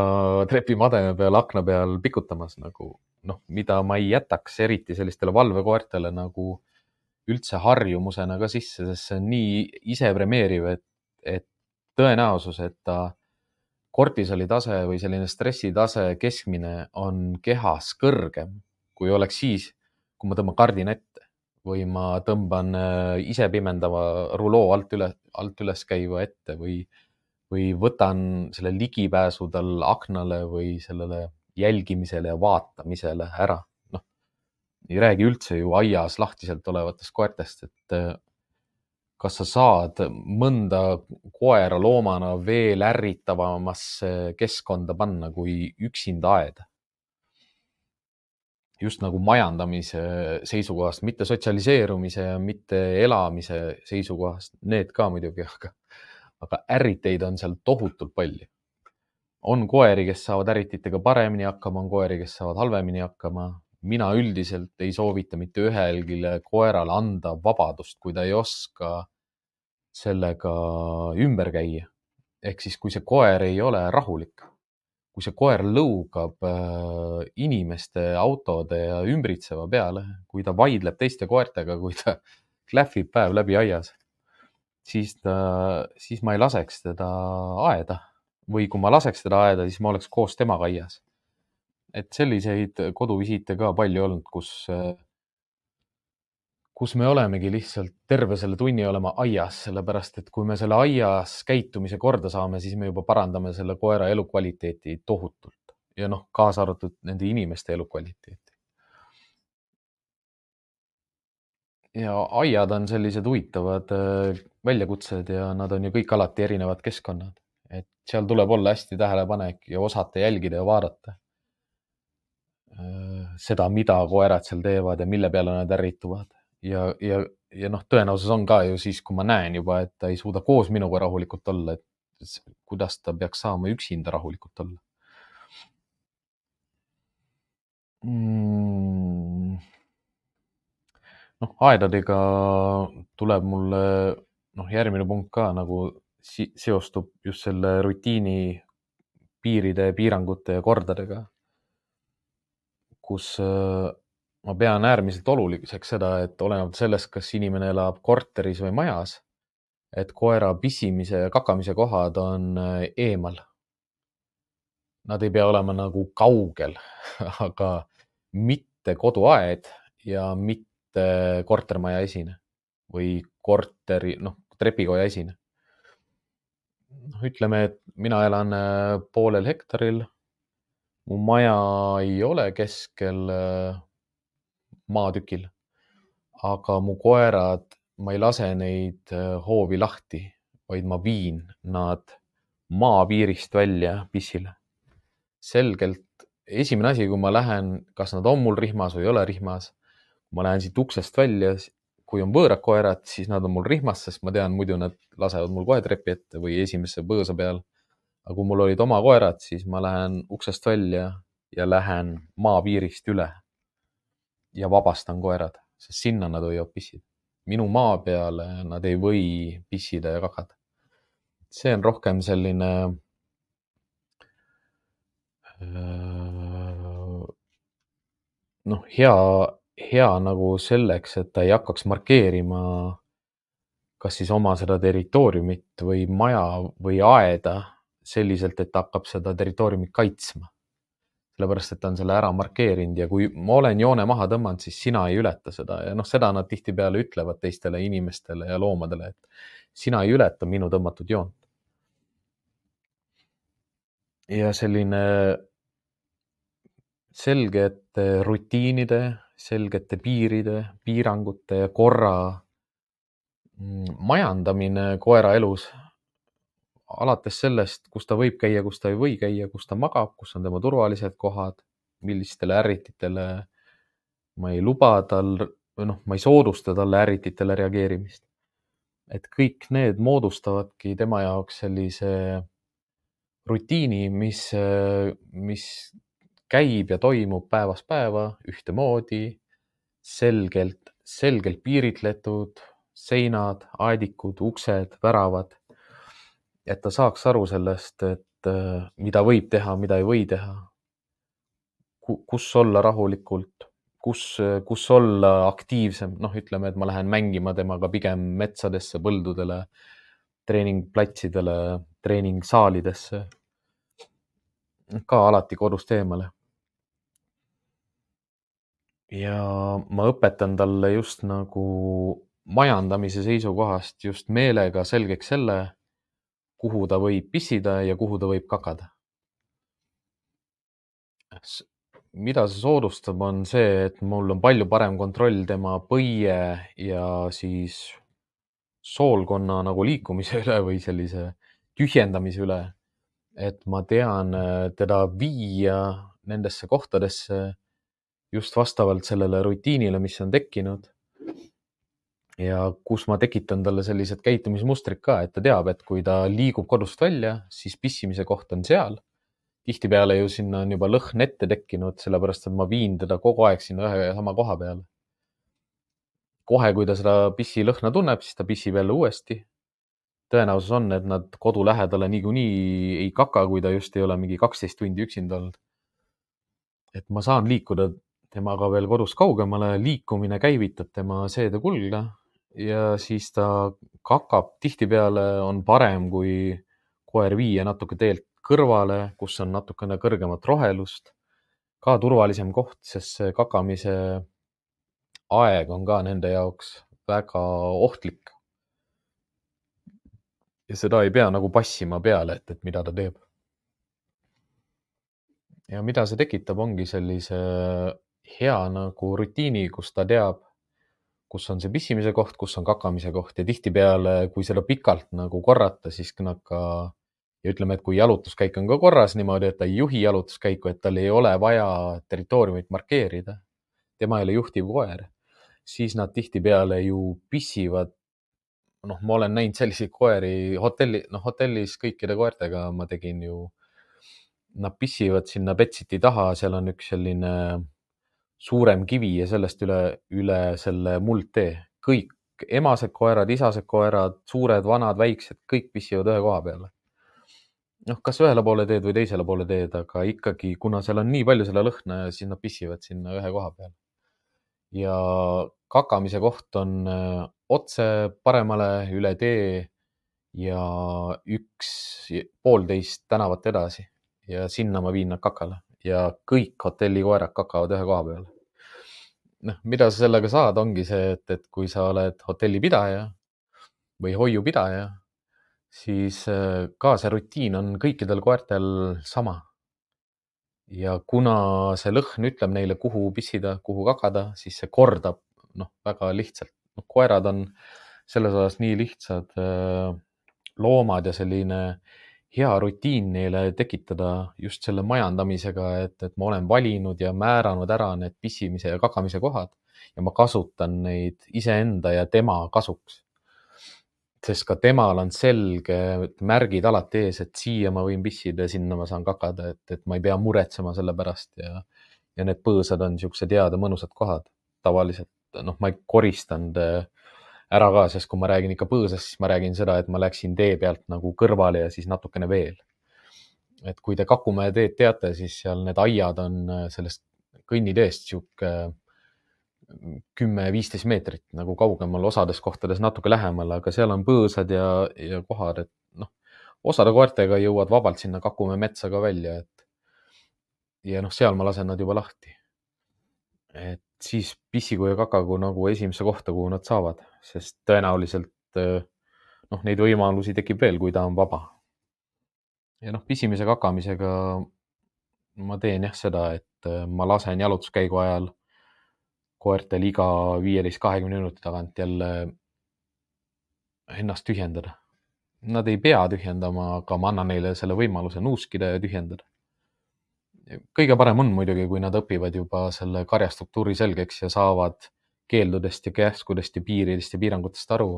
trepimademe peal akna peal pikutamas nagu noh, mida ma ei jätaks eriti sellistele valvekoertele nagu üldse harjumusena ka sisse, sest see on nii isepremeeriv, et, et tõenäosus, et ta kortisoli tase või selline stressitase keskmine on kehas kõrgem, kui oleks siis, kui ma tõmban kardina ette või ma tõmban äh, ise pimendava ruloo alt üle, alt üles käiva ette või, või võtan selle ligipääsu tal aknale või sellele jälgimisele ja vaatamisele ära. noh, ei räägi üldse ju aias lahtiselt olevatest koertest, et äh, kas sa saad mõnda koera loomana veel ärritavamasse keskkonda panna kui üksinda aed? just nagu majandamise seisukohast, mitte sotsialiseerumise ja mitte elamise seisukohast, need ka muidugi, aga, aga ärriteid on seal tohutult palju. on koeri, kes saavad ärrititega paremini hakkama, on koeri, kes saavad halvemini hakkama. mina üldiselt ei soovita mitte ühelgi koerale anda vabadust, kui ta ei oska sellega ümber käia. ehk siis, kui see koer ei ole rahulik, kui see koer lõugab äh, inimeste, autode ja ümbritseva peale, kui ta vaidleb teiste koertega, kui ta klähvib päev läbi aias, siis ta, siis ma ei laseks teda aeda või kui ma laseks teda aeda, siis ma oleks koos temaga aias. et selliseid koduvisiite ka palju olnud, kus äh, kus me olemegi lihtsalt terve selle tunni olema aias, sellepärast et kui me selle aias käitumise korda saame, siis me juba parandame selle koera elukvaliteeti tohutult ja noh, kaasa arvatud nende inimeste elukvaliteeti. ja aiad on sellised huvitavad äh, väljakutsed ja nad on ju kõik alati erinevad keskkonnad, et seal tuleb olla hästi tähelepanelik ja osata jälgida ja vaadata. Äh, seda, mida koerad seal teevad ja mille peale nad ärrituvad ja, ja, ja noh, tõenäosus on ka ju siis, kui ma näen juba, et ta ei suuda koos minuga rahulikult olla, et kuidas ta peaks saama üksinda rahulikult olla mm.? noh, aedadega tuleb mulle noh, järgmine punkt ka nagu si seostub just selle rutiini piiride, piirangute ja kordadega, kus äh, ma pean äärmiselt oluliseks seda, et olenevalt sellest, kas inimene elab korteris või majas, et koera pissimise ja kakamise kohad on äh, eemal. Nad ei pea olema nagu kaugel, aga mitte koduaed ja mitte kortermaja esine või korteri, noh, trepikoja esine noh, ütleme, et mina elan äh, poolel hektaril. mu maja ei ole keskel äh, maatükil, aga mu koerad, ma ei lase neid äh, hoovi lahti, vaid ma viin nad maapiirist välja pissile. selgelt esimene asi, kui ma lähen, kas nad on mul rihmas või ei ole rihmas, ma lähen siit uksest välja, kui on võõrad koerad, siis nad on mul rihmas, sest ma tean, muidu nad lasevad mul kohe trepi ette või esimesse põõsa peal. aga kui mul olid oma koerad, siis ma lähen uksest välja ja lähen maapiirist üle ja vabastan koerad, sest sinna nad võivad pissida. minu maa peale nad ei või pissida ja kakada. see on rohkem selline noh, hea hea nagu selleks, et ta ei hakkaks markeerima kas siis oma seda territooriumit või maja või aeda selliselt, et ta hakkab seda territooriumit kaitsma. Sellepärast, et ta on selle ära markeerinud ja kui ma olen joone maha tõmmanud, siis sina ei ületa seda ja noh, seda nad tihtipeale ütlevad teistele inimestele ja loomadele, et sina ei ületa minu tõmmatud joont. ja selline selgete rutiinide selgete piiride, piirangute ja korra mm, majandamine koera elus. Alates sellest, kus ta võib käia, kus ta ei või käia, kus ta magab, kus on tema turvalised kohad, millistele ärrititele ma ei luba tal või noh, ma ei soodusta talle ärrititele reageerimist. et kõik need moodustavadki tema jaoks sellise rutiini, mis, mis käib ja toimub päevast päeva ühtemoodi, selgelt, selgelt piiritletud seinad, aedikud, uksed, väravad. Et ta saaks aru sellest, et äh, mida võib teha, mida ei või teha. kus olla rahulikult, kus, kus olla aktiivsem, noh, ütleme, et ma lähen mängima temaga pigem metsadesse, põldudele, treeningplatsidele, treeningsaalidesse. ka alati kodust eemale ja ma õpetan talle just nagu majandamise seisukohast just meelega selgeks selle, kuhu ta võib pissida ja kuhu ta võib kakada. mida see soodustab, on see, et mul on palju parem kontroll tema põie ja siis soolkonna nagu liikumise üle või sellise tühjendamise üle. et ma tean teda viia nendesse kohtadesse just vastavalt sellele rutiinile, mis on tekkinud. Ja kus ma tekitan talle sellised käitumismustrid ka, et ta teab, et kui ta liigub kodust välja, siis pissimise koht on seal. tihtipeale ju sinna on juba lõhn ette tekkinud, sellepärast et ma viin teda kogu aeg sinna ühe ja sama koha peale. kohe, kui ta seda pissilõhna tunneb, siis ta pissib jälle uuesti. tõenäosus on, et nad kodu lähedale niikuinii ei kaka, kui ta just ei ole mingi kaksteist tundi üksinda olnud. et ma saan liikuda temaga veel kodust kaugemale, liikumine käivitab tema seedekulda ja siis ta kakab, tihtipeale on parem, kui koer viia natuke teelt kõrvale, kus on natukene kõrgemat rohelust. ka turvalisem koht, sest see kakamise aeg on ka nende jaoks väga ohtlik. ja seda ei pea nagu passima peale, et, et mida ta teeb. ja mida see tekitab, ongi sellise hea nagu rutiini, kus ta teab, kus on see pissimise koht, kus on kakamise koht ja tihtipeale, kui seda pikalt nagu korrata, siis nad ka ja ütleme, et kui jalutuskäik on ka korras niimoodi, et ta ei juhi jalutuskäiku, et tal ei ole vaja territooriumit markeerida, tema ei ole juhtiv koer, siis nad tihtipeale ju pissivad. noh, ma olen näinud selliseid koeri hotelli, noh hotellis kõikide koertega ma tegin ju. Nad pissivad sinna betsiti taha, seal on üks selline suurem kivi ja sellest üle, üle selle muldtee, kõik emased koerad, isased koerad, suured, vanad, väiksed, kõik pissivad ühe koha peale. Noh, kas ühele poole teed või teisele poole teed, aga ikkagi, kuna seal on nii palju selle lõhna, siis nad pissivad sinna ühe koha peale. ja kakamise koht on äh, otse paremale üle tee ja üks, poolteist tänavat edasi ja sinna ma viin nad kakale ja kõik hotellikoerad kakavad ühe koha peal. noh, mida sa sellega saad, ongi see, et, et kui sa oled hotellipidaja või hoiupidaja siis äh, ka see rutiin on kõikidel koertel sama. ja kuna see lõhn ütleb neile, kuhu pissida, kuhu kakada, siis see kordab noh, väga lihtsalt no,. koerad on selles osas nii lihtsad äh, loomad ja selline hea rutiin neile tekitada just selle majandamisega, et, et ma olen valinud ja määranud ära need pissimise ja kakamise kohad ja ma kasutan neid iseenda ja tema kasuks sest ka temal on selge märgid alati ees, et siia ma võin pissida ja sinna ma saan kakada, et, et ma ei pea muretsema selle pärast ja, ja need põõsad on niisugused head ja mõnusad kohad. tavaliselt noh, ma ei koristanud äh, ära ka, sest kui ma räägin ikka põõsast, siis ma räägin seda, et ma läksin tee pealt nagu kõrvale ja siis natukene veel. et kui te Kakumäe teed teate, siis seal need aiad on äh, sellest kõnniteest sihuke kümme-viisteist meetrit nagu kaugemal, osades kohtades natuke lähemal, aga seal on põõsad ja, ja kohad, et noh, osade koertega jõuad vabalt sinna Kakumäe metsa ka välja, et ja noh, seal ma lasen nad juba lahti. et siis pissigu ja kakagu nagu esimesse kohta, kuhu nad saavad, sest tõenäoliselt noh, neid võimalusi tekib veel, kui ta on vaba. ja noh, pissimise kakamisega ma teen jah seda, et ma lasen jalutuskäigu ajal koertel iga viieteist, kahekümne minuti tagant jälle ennast tühjendada. Nad ei pea tühjendama, aga ma annan neile selle võimaluse nuuskida ja tühjendada. Kõige parem on muidugi, kui nad õpivad juba selle karjastruktuuri selgeks ja saavad keeldudest ja käskudest ja piiridest ja piirangutest aru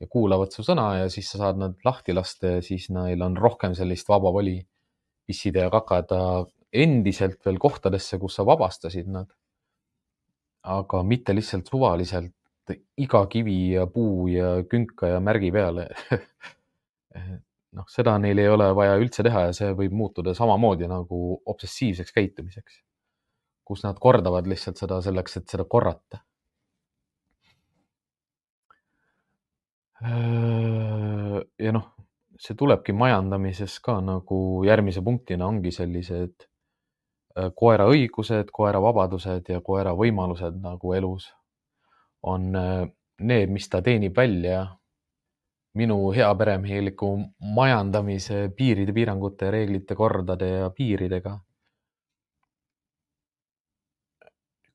ja kuulavad su sõna ja siis sa saad nad lahti lasta ja siis neil on rohkem sellist vaba voli pissida ja kakada endiselt veel kohtadesse, kus sa vabastasid nad. Aga mitte lihtsalt suvaliselt iga kivi ja puu ja künka ja märgi peale noh, seda neil ei ole vaja üldse teha ja see võib muutuda samamoodi nagu obsessiivseks käitumiseks, kus nad kordavad lihtsalt seda selleks, et seda korrata. ja noh, see tulebki majandamises ka nagu järgmise punktina ongi sellised Äh, koera õigused, koera vabadused ja koera võimalused nagu elus on äh, need, mis ta teenib välja minu heaperemeheliku majandamise piiride, piirangute, reeglite, kordade ja piiridega.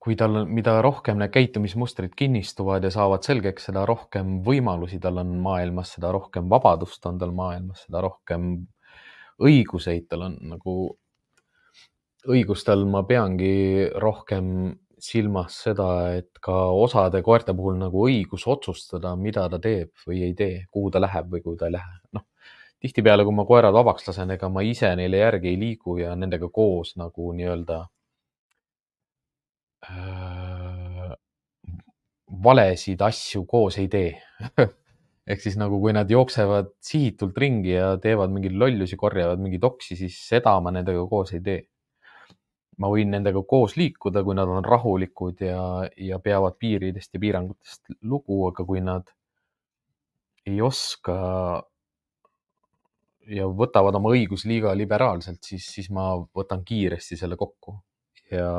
kui tal mida rohkem need käitumismustrid kinnistuvad ja saavad selgeks, seda rohkem võimalusi tal on maailmas, seda rohkem vabadust on tal maailmas, seda rohkem õiguseid tal on nagu õigustel ma peangi rohkem silmas seda, et ka osade koerte puhul nagu õigus otsustada, mida ta teeb või ei tee, kuhu ta läheb või kuhu ta ei lähe. noh, tihtipeale, kui ma koerad vabaks lasen, ega ma ise neile järgi ei liigu ja nendega koos nagu nii-öelda äh, valesid asju koos ei tee ehk siis nagu, kui nad jooksevad sihitult ringi ja teevad mingeid lollusi, korjavad mingeid oksi, siis seda ma nendega koos ei tee ma võin nendega koos liikuda, kui nad on rahulikud ja, ja peavad piiridest ja piirangutest lugu, aga kui nad ei oska ja võtavad oma õigusi liiga liberaalselt, siis, siis ma võtan kiiresti selle kokku ja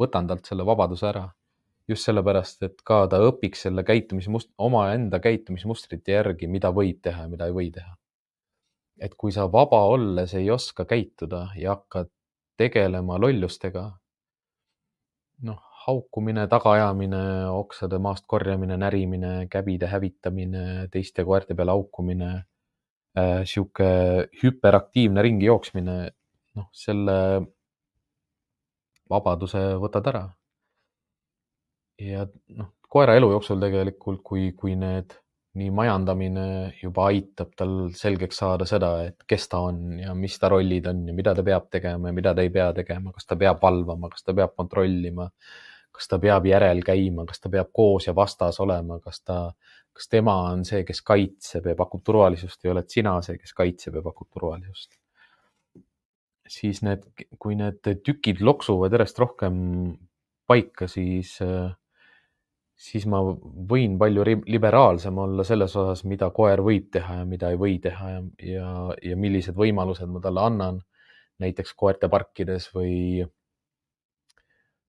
võtan talt selle vabaduse ära. just sellepärast, et ka ta õpiks selle käitumismust-, omaenda käitumismustrite järgi, mida võib teha ja mida ei või teha. et kui sa vaba olles ei oska käituda ja hakkad tegelema lollustega. noh, haukumine, tagaajamine, oksade maast korjamine, närimine, käbide hävitamine, teiste koerte peale haukumine. äh, sihuke hüperaktiivne ringi jooksmine, noh, selle vabaduse võtad ära. ja noh, koera elu jooksul tegelikult, kui, kui need nii majandamine juba aitab tal selgeks saada seda, et kes ta on ja mis ta rollid on ja mida ta peab tegema ja mida ta ei pea tegema, kas ta peab valvama, kas ta peab kontrollima, kas ta peab järel käima, kas ta peab koos ja vastas olema, kas ta, kas tema on see, kes kaitseb ja pakub turvalisust või oled sina see, kes kaitseb ja pakub turvalisust. siis need, kui need tükid loksuvad järjest rohkem paika, siis, siis ma võin palju liberaalsem olla selles osas, mida koer võib teha ja mida ei või teha ja, ja, ja millised võimalused ma talle annan näiteks koerteparkides või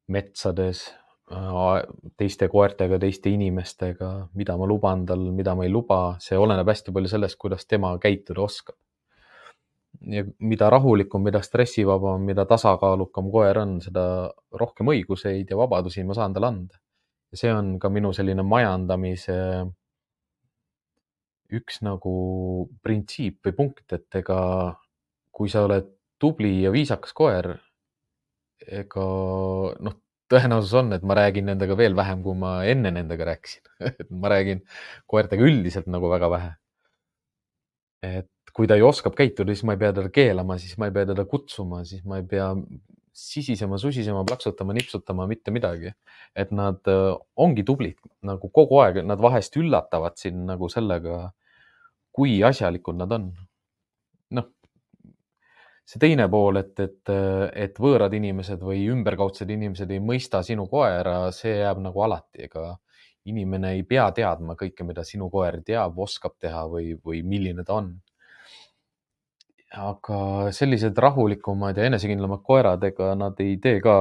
metsades teiste koertega, teiste inimestega, mida ma luban tal, mida ma ei luba, see oleneb hästi palju sellest, kuidas tema käituda oskab. ja mida rahulikum, mida stressivabam, mida tasakaalukam koer on, seda rohkem õiguseid ja vabadusi ma saan talle anda. Ja see on ka minu selline majandamise üks nagu printsiip või punkt, et ega kui sa oled tubli ja viisakas koer, ega noh, tõenäosus on, et ma räägin nendega veel vähem, kui ma enne nendega rääkisin ma räägin koertega üldiselt nagu väga vähe. et kui ta ju oskab käituda, siis ma ei pea teda keelama, siis ma ei pea teda kutsuma, siis ma ei pea sisisema, susisema, plaksutama, nipsutama, mitte midagi. et nad äh, ongi tublid nagu kogu aeg, nad vahest üllatavad sind nagu sellega, kui asjalikud nad on. noh, see teine pool, et, et, et võõrad inimesed või ümberkaudsed inimesed ei mõista sinu koera, see jääb nagu alati, ega inimene ei pea teadma kõike, mida sinu koer teab, oskab teha või, või milline ta on. Aga sellised rahulikumad ja enesekindlamad koerad, ega nad ei tee ka,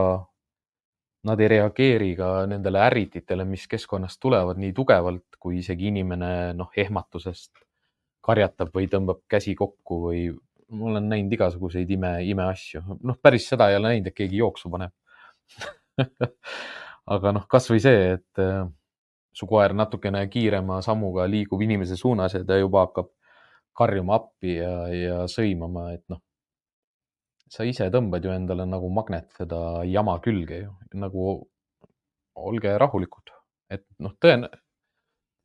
nad ei reageeri ka nendele ärrititele, mis keskkonnast tulevad nii tugevalt, kui isegi inimene noh, ehmatusest karjatab või tõmbab käsi kokku või, ma olen näinud igasuguseid ime, imeasju, noh, päris seda ei ole näinud, et keegi jooksu paneb. Aga noh, kasvõi see, et äh, su koer natukene kiirema sammuga liigub inimese suunas ja ta juba hakkab karjuma appi ja, ja sõimama, et noh, sa ise tõmbad ju endale nagu magnet seda jama külge ju, nagu olge rahulikud, et noh, tõen-,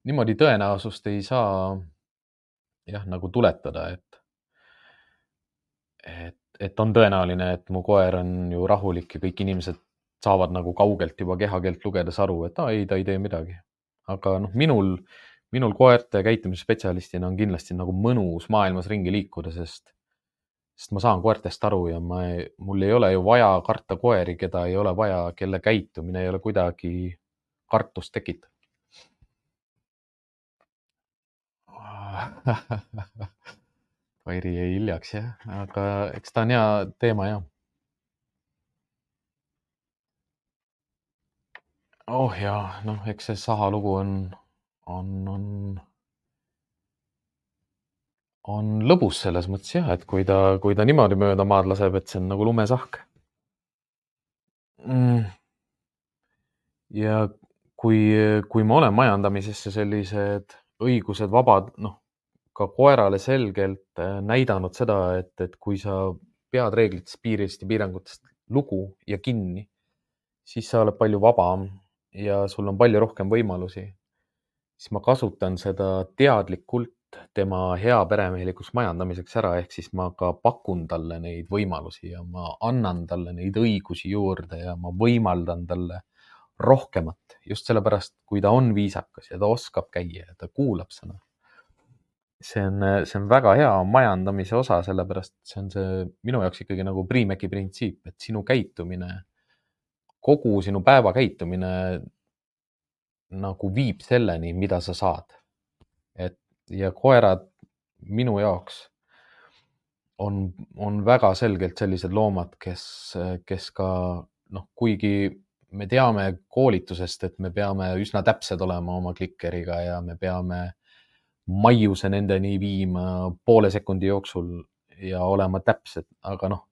niimoodi tõenäosust ei saa jah, nagu tuletada, et et, et on tõenäoline, et mu koer on ju rahulik ja kõik inimesed saavad nagu kaugelt juba kehakeelt lugedes aru, et aa, ei, ta ei tee midagi. aga noh, minul, minul koerte käitumisspetsialistina on kindlasti nagu mõnus maailmas ringi liikuda, sest, sest ma saan koertest aru ja ma, mul ei ole ju vaja karta koeri, keda ei ole vaja, kelle käitumine ei ole kuidagi kartust tekitav Kairi jäi hiljaks jah, aga eks ta on hea teema jah. oh jaa, noh, eks see Saha lugu on, on, on, on lõbus selles mõttes jah, et kui ta, kui ta niimoodi mööda maad laseb, et see on nagu lumesahk mm.. ja kui, kui ma olen majandamisesse sellised õigused, vabad, noh, ka koerale selgelt äh, näidanud seda, et, et kui sa pead reeglitest, piiridest ja piirangutest lugu ja kinni, siis sa oled palju vabam ja sul on palju rohkem võimalusi. Siis ma kasutan seda teadlikult tema heaperemehelikus majandamiseks ära, ehk siis ma ka pakun talle neid võimalusi ja ma annan talle neid õigusi juurde ja ma võimaldan talle rohkemat just sellepärast, kui ta on viisakas ja ta oskab käia ja ta kuulab sõna. See on, see on väga hea majandamise osa, sellepärast see on see minu jaoks ikkagi nagu Priimeki printsiip, et sinu käitumine, kogu sinu päeva käitumine nagu viib selleni, mida sa saad. et ja koerad minu jaoks on, on väga selgelt sellised loomad, kes, kes ka noh, kuigi me teame koolitusest, et me peame üsna täpsed olema oma klikkeriga ja me peame maiuse nendeni viima poole sekundi jooksul ja olema täpsed, aga noh,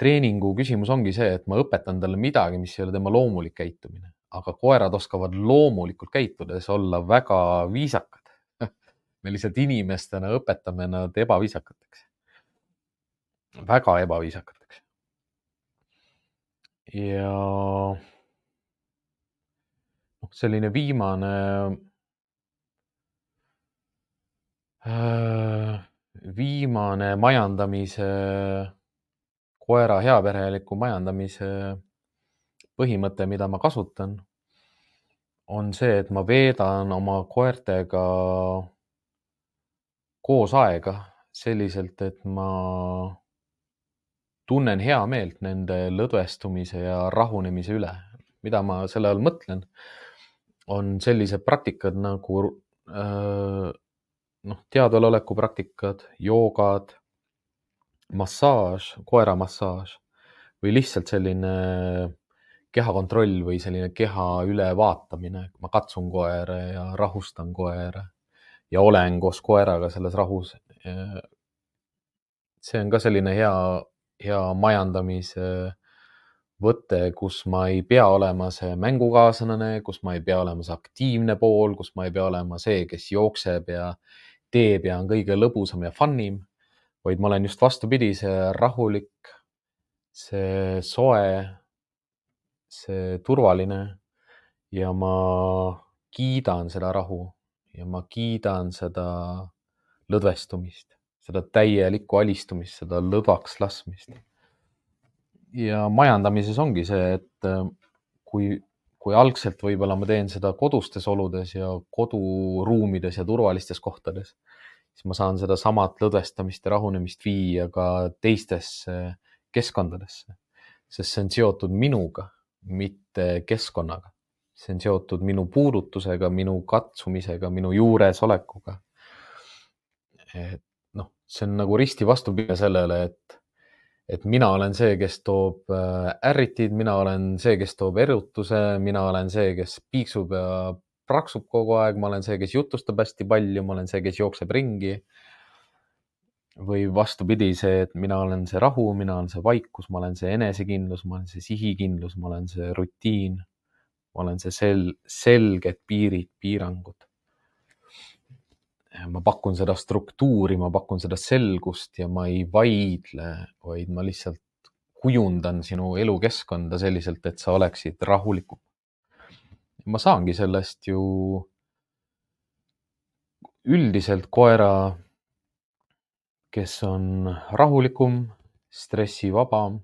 treeningu küsimus ongi see, et ma õpetan talle midagi, mis ei ole tema loomulik käitumine, aga koerad oskavad loomulikult käitudes olla väga viisakad me lihtsalt inimestena õpetame nad ebaviisakateks, väga ebaviisakateks. ja noh, selline viimane äh, viimane majandamise, koera heapereliku majandamise põhimõte, mida ma kasutan, on see, et ma veedan oma koertega koos aega selliselt, et ma tunnen hea meelt nende lõdvestumise ja rahunemise üle. mida ma selle all mõtlen, on sellised praktikad nagu äh, noh, teadvaloleku praktikad, joogad, massaaž, koeramassaaž või lihtsalt selline kehakontroll või selline keha ülevaatamine, ma katsun koera ja rahustan koera ja olen koos koeraga selles rahus. see on ka selline hea, hea majandamise võte, kus ma ei pea olema see mängukaaslane, kus ma ei pea olema see aktiivne pool, kus ma ei pea olema see, kes jookseb ja teeb ja on kõige lõbusam ja fun im, vaid ma olen just vastupidi, see rahulik, see soe, see turvaline ja ma kiidan seda rahu ja ma kiidan seda lõdvestumist, seda täielikku alistumist, seda lõdvaks laskmist. ja majandamises ongi see, et äh, kui, kui algselt võib-olla ma teen seda kodustes oludes ja koduruumides ja turvalistes kohtades, siis ma saan sedasamat lõdvestamist ja rahunemist viia ka teistesse keskkondadesse, sest see on seotud minuga, mitte keskkonnaga see on seotud minu puudutusega, minu katsumisega, minu juuresolekuga. et noh, see on nagu risti vastupidi sellele, et, et mina olen see, kes toob äh, ärritid, mina olen see, kes toob erutuse, mina olen see, kes piiksub ja praksub kogu aeg, ma olen see, kes jutustab hästi palju, ma olen see, kes jookseb ringi. Või vastupidi, see, et mina olen see rahu, mina olen see vaikus, ma olen see enesekindlus, ma olen see sihikindlus, ma olen see rutiin ma olen see sel-, selged piirid, piirangud. ma pakun seda struktuuri, ma pakun seda selgust ja ma ei vaidle, vaid ma lihtsalt kujundan sinu elukeskkonda selliselt, et sa oleksid rahulikum. ma saangi sellest ju üldiselt koera, kes on rahulikum, stressivabam.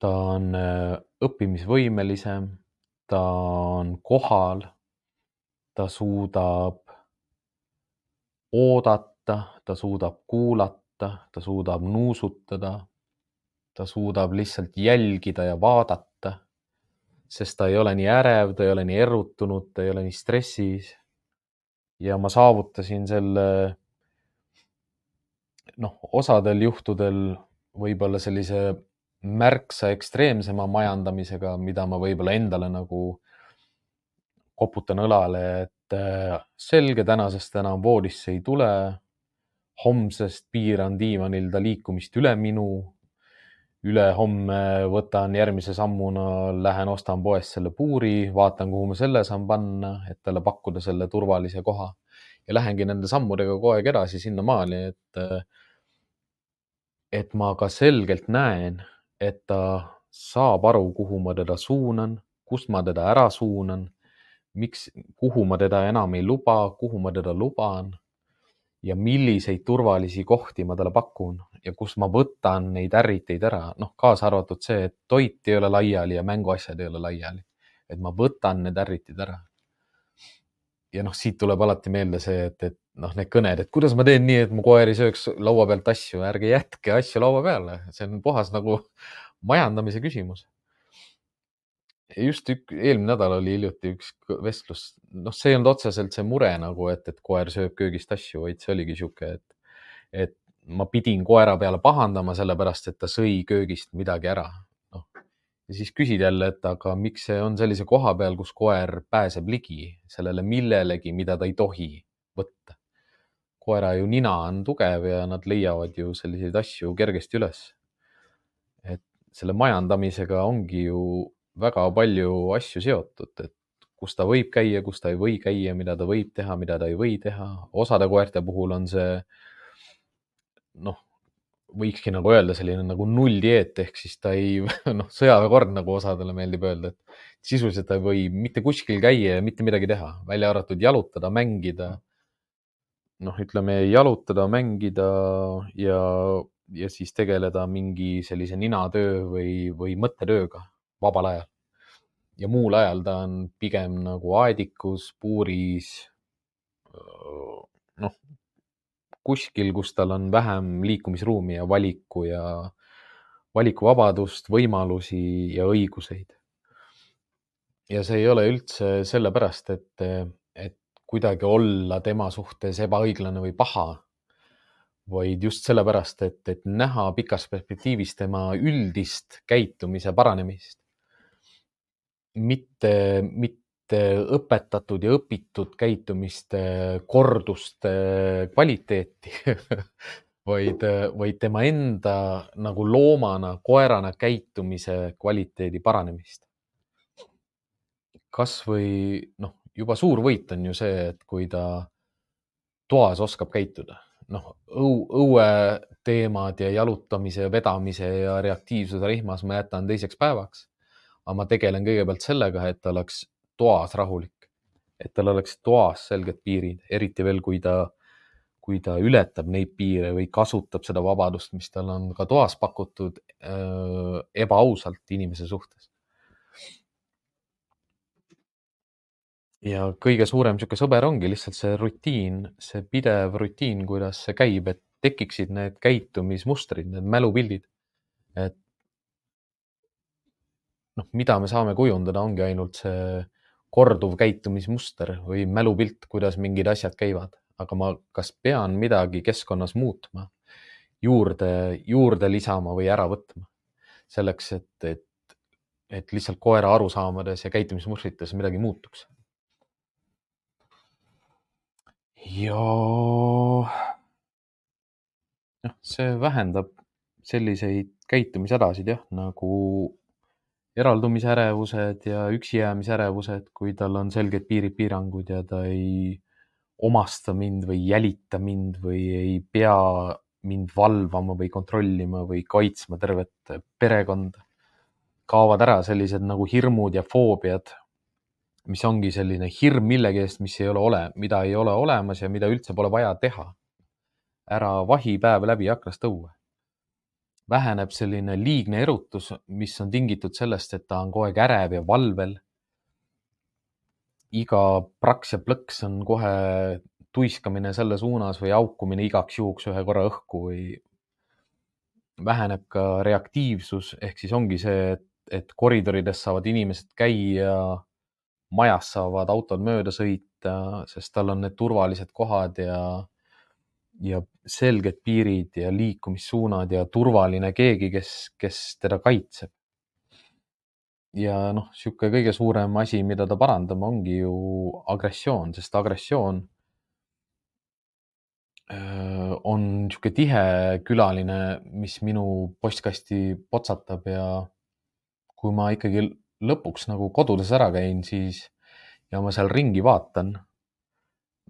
ta on õppimisvõimelisem, ta on kohal, ta suudab oodata, ta suudab kuulata, ta suudab nuusutada, ta suudab lihtsalt jälgida ja vaadata, sest ta ei ole nii ärev, ta ei ole nii errutunud, ta ei ole nii stressis. ja ma saavutasin selle noh, osadel juhtudel võib-olla sellise märksa ekstreemsema majandamisega, mida ma võib-olla endale nagu koputan õlale, et äh, selge, tänasest enam voodisse ei tule. homsest piiran diivanil ta liikumist üle minu. ülehomme võtan järgmise sammuna, lähen ostan poest selle puuri, vaatan, kuhu ma selle saan panna, et talle pakkuda selle turvalise koha ja lähengi nende sammudega kogu aeg edasi sinnamaani, et, äh, et ma ka selgelt näen et ta saab aru, kuhu ma teda suunan, kust ma teda ära suunan, miks, kuhu ma teda enam ei luba, kuhu ma teda luban ja milliseid turvalisi kohti ma talle pakun ja kus ma võtan neid ärriteid ära, noh, kaasa arvatud see, et toit ei ole laiali ja mänguasjad ei ole laiali. et ma võtan need ärritid ära. ja noh, siit tuleb alati meelde see, et, et noh, need kõned, et kuidas ma teen nii, et mu koer ei sööks laua pealt asju, ärge jätke asju laua peale, see on puhas nagu majandamise küsimus. just ük, eelmine nädal oli hiljuti üks vestlus, noh, see ei olnud otseselt see mure nagu, et, et koer sööb köögist asju, vaid see oligi sihuke, et, et ma pidin koera peale pahandama, sellepärast et ta sõi köögist midagi ära. noh, ja siis küsid jälle, et aga miks see on sellise koha peal, kus koer pääseb ligi sellele millelegi, mida ta ei tohi võtta koera ju nina on tugev ja nad leiavad ju selliseid asju kergesti üles. et selle majandamisega ongi ju väga palju asju seotud, et kus ta võib käia, kus ta ei või käia, mida ta võib teha, mida ta ei või teha. osade koerte puhul on see noh, võikski nagu öelda selline nagu nulldieet ehk siis ta ei, noh, sõjaväekord, nagu osadele meeldib öelda, et sisuliselt ta ei või mitte kuskil käia ja mitte midagi teha, välja arvatud jalutada, mängida. Noh, ütleme jalutada, mängida ja, ja siis tegeleda mingi sellise ninatöö või, või mõttetööga vabal ajal. ja muul ajal ta on pigem nagu aedikus, puuris. noh, kuskil, kus tal on vähem liikumisruumi ja valiku ja valikuvabadust, võimalusi ja õiguseid. ja see ei ole üldse sellepärast, et, et kuidagi olla tema suhtes ebaõiglane või paha, vaid just sellepärast, et, et näha pikas perspektiivis tema üldist käitumise paranemist. mitte, mitte õpetatud ja õpitud käitumiste korduste kvaliteeti vaid, vaid tema enda nagu loomana, koerana käitumise kvaliteedi paranemist. kasvõi noh, juba suur võit on ju see, et kui ta toas oskab käituda, noh õu, õueteemad ja jalutamise, vedamise ja reaktiivsuse rihmas ma jätan teiseks päevaks. aga ma tegelen kõigepealt sellega, et ta oleks toas rahulik, et tal oleks toas selged piirid, eriti veel, kui ta, kui ta ületab neid piire või kasutab seda vabadust, mis tal on ka toas pakutud äh, ebaausalt inimese suhtes. Ja kõige suurem niisugune sõber ongi lihtsalt see rutiin, see pidev rutiin, kuidas see käib, et tekiksid need käitumismustrid, need mälupildid. et noh, mida me saame kujundada, ongi ainult see korduv käitumismuster või mälupilt, kuidas mingid asjad käivad, aga ma kas pean midagi keskkonnas muutma, juurde, juurde lisama või ära võtma selleks, et, et, et lihtsalt koera arusaamades ja käitumismustrites midagi muutuks. Ja noh, see vähendab selliseid käitumishädasid jah, nagu eraldumisärevused ja üksijäämisärevused, kui tal on selged piirid, piirangud ja ta ei omasta mind või jälita mind või ei pea mind valvama või kontrollima või kaitsma tervet perekonda. kaovad ära sellised nagu hirmud ja foobiad, mis ongi selline hirm millegi eest, mis ei ole ole, mida ei ole olemas ja mida üldse pole vaja teha. ära vahi päev läbi aknast õue väheneb selline liigne erutus, mis on tingitud sellest, et ta on kogu aeg ärev ja valvel. iga praks ja plõks on kohe tuiskamine selle suunas või haukumine igaks juhuks ühe korra õhku või väheneb ka reaktiivsus, ehk siis ongi see, et, et koridorides saavad inimesed käia, majas saavad autod mööda sõita, sest tal on need turvalised kohad ja ja selged piirid ja liikumissuunad ja turvaline keegi, kes, kes teda kaitseb. ja noh, niisugune kõige suurem asi, mida ta parandama, ongi ju agressioon, sest agressioon on niisugune tihe külaline, mis minu postkasti potsatab ja kui ma ikkagi lõpuks nagu kodudes ära käin, siis ja ma seal ringi vaatan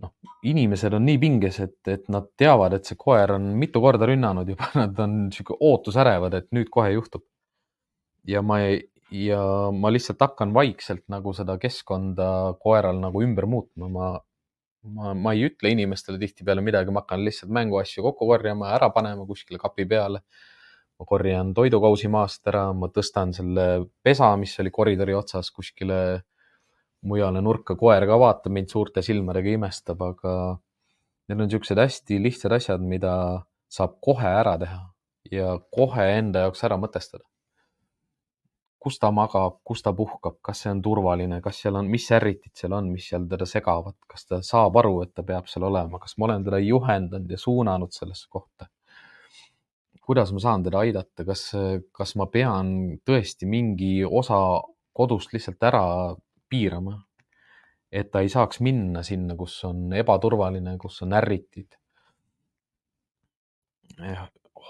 noh, inimesed on nii pinges, et, et nad teavad, et see koer on mitu korda rünnanud juba, nad on sihuke ootusärevad, et nüüd kohe juhtub. ja ma ja ma lihtsalt hakkan vaikselt nagu seda keskkonda koeral nagu ümber muutma, ma, ma, ma ei ütle inimestele tihtipeale midagi, ma hakkan lihtsalt mänguasju kokku korjama, ära panema kuskile kapi peale. Ma korjan toidukausi maast ära, ma tõstan selle pesa, mis oli koridori otsas kuskile mujale nurka, koer ka vaatab mind suurte silmadega, imestab, aga need on niisugused hästi lihtsad asjad, mida saab kohe ära teha ja kohe enda jaoks ära mõtestada. kus ta magab, kus ta puhkab, kas see on turvaline, kas seal on, mis ärritid seal on, mis seal teda segavad, kas ta saab aru, et ta peab seal olema, kas ma olen teda juhendanud ja suunanud sellesse kohta? Kuidas ma saan teda aidata, kas, kas ma pean tõesti mingi osa kodust lihtsalt ära piirama. et ta ei saaks minna sinna, kus on ebaturvaline, kus on ärritid.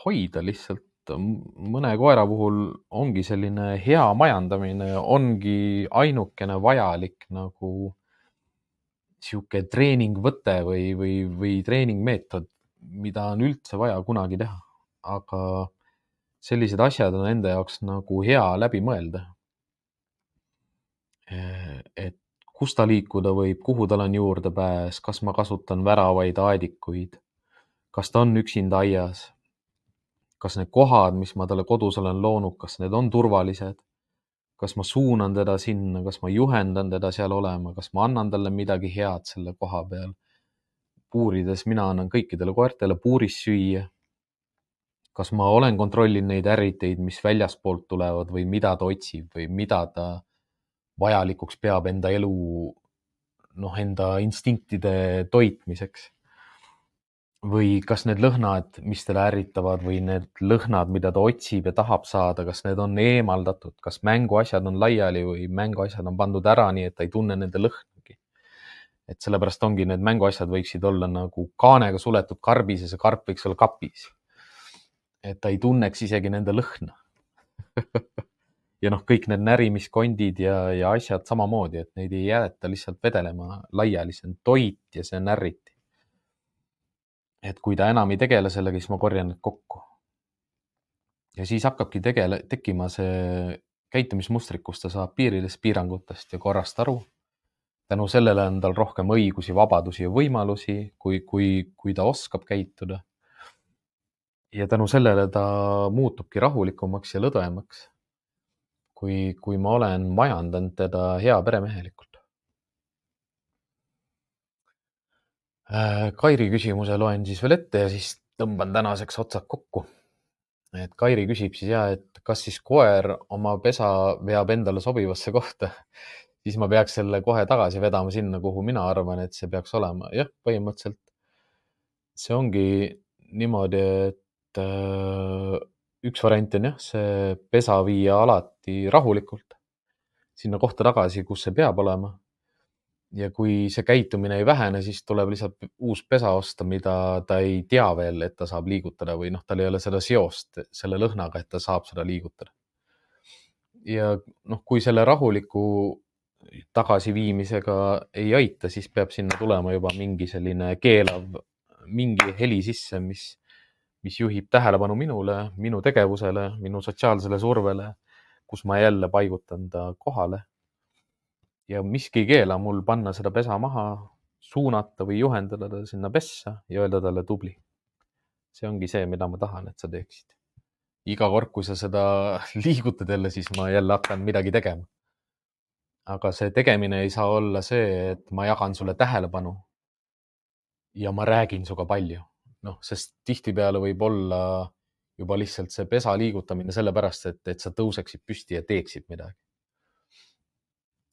hoida lihtsalt mõne koera puhul ongi selline hea majandamine, ongi ainukene vajalik nagu sihuke treeningvõte või, või, või treeningmeetod, mida on üldse vaja kunagi teha. Aga sellised asjad on enda jaoks nagu hea läbi mõelda. et kus ta liikuda võib, kuhu tal on juurdepääs, kas ma kasutan väravaid, aedikuid, kas ta on üksinda aias, kas need kohad, mis ma talle kodus olen loonud, kas need on turvalised, kas ma suunan teda sinna, kas ma juhendan teda seal olema, kas ma annan talle midagi head selle koha peal. puurides mina annan kõikidele koertele puuris süüa. Kas ma olen kontrollinud neid ärriteid, mis väljaspoolt tulevad või mida ta otsib või mida ta vajalikuks peab enda elu, noh, enda instinktide toitmiseks. või kas need lõhnad, mis teda ärritavad või need lõhnad, mida ta otsib ja tahab saada, kas need on eemaldatud, kas mänguasjad on laiali või mänguasjad on pandud ära, nii et ta ei tunne nende lõhnagi. et sellepärast ongi need mänguasjad võiksid olla nagu kaanega suletud karbis ja see karp võiks olla kapis. Et ta ei tunneks isegi nende lõhna ja noh, kõik need närimiskondid ja, ja asjad samamoodi, et neid ei jäeta lihtsalt vedelema laiali, see on toit ja see on närriti. et kui ta enam ei tegele sellega, siis ma korjan need kokku. ja siis hakkabki tegele, tekkima see käitumismustrid, kus ta saab piiridest, piirangutest ja korrast aru. tänu sellele on tal rohkem õigusi, vabadusi ja võimalusi, kui, kui, kui ta oskab käituda. Ja tänu sellele ta muutubki rahulikumaks ja lõdvemaks kui, kui ma olen majandanud teda heaperemehelikult. Äh, Kairi küsimuse loen siis veel ette ja siis tõmban tänaseks otsad kokku. et Kairi küsib siis ja, et kas siis koer oma pesa veab endale sobivasse kohta, siis ma peaks selle kohe tagasi vedama sinna, kuhu mina arvan, et see peaks olema. jah, põhimõtteliselt see ongi niimoodi, et äh, üks variant on jah, see pesa viia alati rahulikult sinna kohta tagasi, kus see peab olema. ja kui see käitumine ei vähene, siis tuleb lihtsalt uus pesa osta, mida ta ei tea veel, et ta saab liigutada või noh, tal ei ole seda seost selle lõhnaga, et ta saab seda liigutada. ja noh, kui selle rahuliku tagasiviimisega ei aita, siis peab sinna tulema juba mingi selline keelav, mingi heli sisse, mis mis juhib tähelepanu minule, minu tegevusele, minu sotsiaalsele survele, kus ma jälle paigutan ta kohale. ja miski ei keela mul panna seda pesa maha, suunata või juhendada ta sinna pessa ja öelda talle tubli. see ongi see, mida ma tahan, et sa teeksid. iga kord, kui sa seda liigutad jälle, siis ma jälle hakkan midagi tegema. aga see tegemine ei saa olla see, et ma jagan sulle tähelepanu. ja ma räägin sinuga palju noh, sest tihtipeale võib olla juba lihtsalt see pesa liigutamine sellepärast, et, et sa tõuseksid püsti ja teeksid midagi.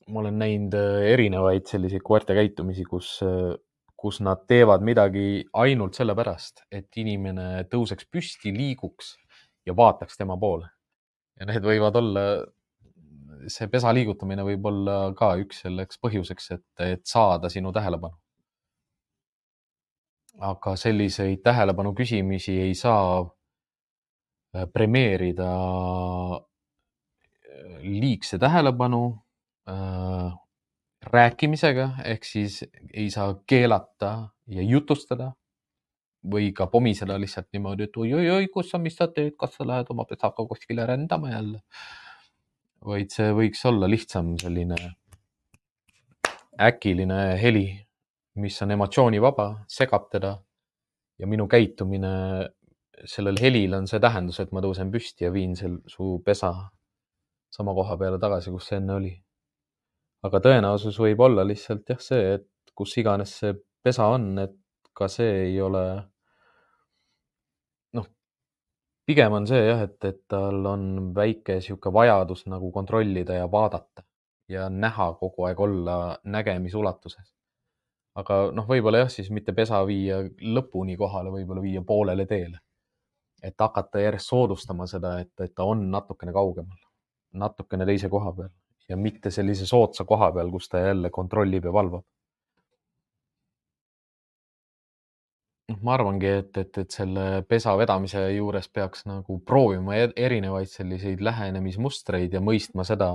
ma olen näinud äh, erinevaid selliseid koerte käitumisi, kus, äh, kus nad teevad midagi ainult sellepärast, et inimene tõuseks püsti, liiguks ja vaataks tema poole. ja need võivad olla, see pesa liigutamine võib olla ka üks selleks põhjuseks, et, et saada sinu tähelepanu aga selliseid tähelepanu küsimisi ei saa äh, premeerida äh, liigse tähelepanu äh, rääkimisega ehk siis ei saa keelata ja jutustada või ka pomiseda lihtsalt niimoodi, et oi-oi-oi, kus sa, mis sa teed, kas sa lähed oma pesaga kuskile rändama jälle. vaid see võiks olla lihtsam selline äkiline heli mis on emotsioonivaba, segab teda ja minu käitumine sellel helil on see tähendus, et ma tõusen püsti ja viin seal su pesa sama koha peale tagasi, kus see enne oli. aga tõenäosus võib olla lihtsalt jah, see, et kus iganes see pesa on, et ka see ei ole. noh, pigem on see jah, et, et tal on väike sihuke vajadus nagu kontrollida ja vaadata ja näha kogu aeg olla nägemisulatuses aga noh, võib-olla jah, siis mitte pesa viia lõpuni kohale, võib-olla viia poolele teele. et hakata järjest soodustama seda, et, et ta on natukene kaugemal, natukene teise koha peal ja mitte sellise soodsa koha peal, kus ta jälle kontrollib ja valvab. noh, ma arvangi, et, et, et selle pesa vedamise juures peaks nagu proovima e-, erinevaid selliseid lähenemismustreid ja mõistma seda,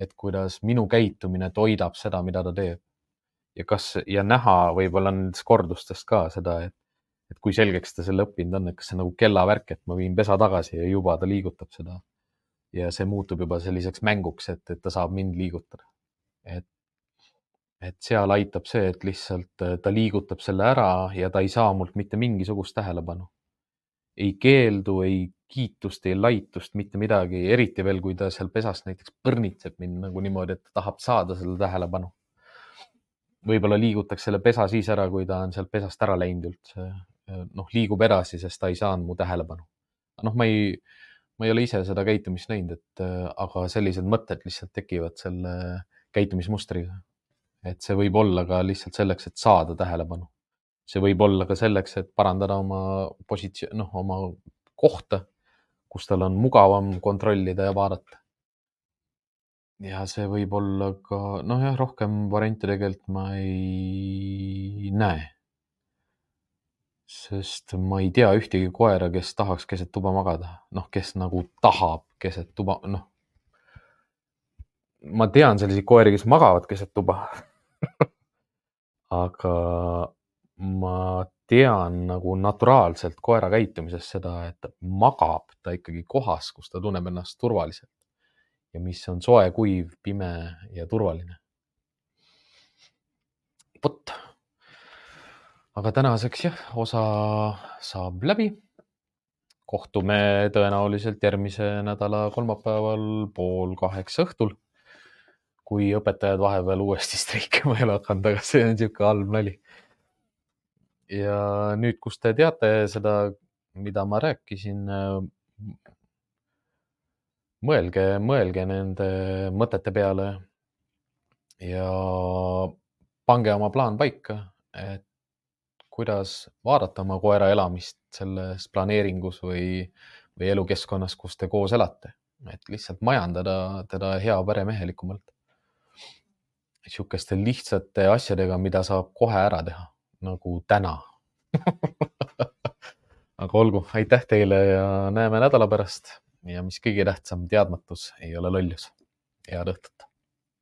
et kuidas minu käitumine toidab seda, mida ta teeb. Ja kas ja näha võib-olla nendest kordustest ka seda, et, et kui selgeks ta selle õppinud on, et kas see on nagu kellavärk, et ma viin pesa tagasi ja juba ta liigutab seda. ja see muutub juba selliseks mänguks, et, et ta saab mind liigutada. et et seal aitab see, et lihtsalt äh, ta liigutab selle ära ja ta ei saa mult mitte mingisugust tähelepanu. ei keeldu, ei kiitust, ei laitust, mitte midagi, eriti veel, kui ta seal pesas näiteks põrnitseb mind nagu niimoodi, et ta tahab saada selle tähelepanu. Võib-olla liigutaks selle pesa siis ära, kui ta on sealt pesast ära läinud üldse. noh, liigub edasi, sest ta ei saanud mu tähelepanu. noh, ma ei, ma ei ole ise seda käitumist näinud, et aga sellised mõtted lihtsalt tekivad selle käitumismustriga et see võib olla ka lihtsalt selleks, et saada tähelepanu. see võib olla ka selleks, et parandada oma positsioon, noh, oma kohta, kus tal on mugavam kontrollida ja vaadata. Ja see võib olla ka, noh jah, rohkem variante tegelikult ma ei näe. sest ma ei tea ühtegi koera, kes tahaks keset tuba magada, noh, kes nagu tahab keset tuba, noh. ma tean selliseid koeri, kes magavad keset tuba aga ma tean nagu naturaalselt koera käitumisest seda, et magab ta ikkagi kohas, kus ta tunneb ennast turvaliselt ja mis on soe, kuiv, pime ja turvaline. vot. aga tänaseks jah, osa saab läbi. kohtume tõenäoliselt järgmise nädala kolmapäeval pool kaheksa õhtul kui õpetajad vahepeal uuesti streikima ei ole hakanud, aga see on niisugune halb nali. ja nüüd, kus te teate seda, mida ma rääkisin, mõelge, mõelge nende mõtete peale ja pange oma plaan paika, et kuidas vaadata oma koera elamist selles planeeringus või, või elukeskkonnas, kus te koos elate, et lihtsalt majandada teda hea peremehelikumalt. Sihukeste lihtsate asjadega, mida saab kohe ära teha, nagu täna. Aga olgu, aitäh teile ja näeme nädala pärast ja mis kõige tähtsam, teadmatus ei ole lollus. head õhtut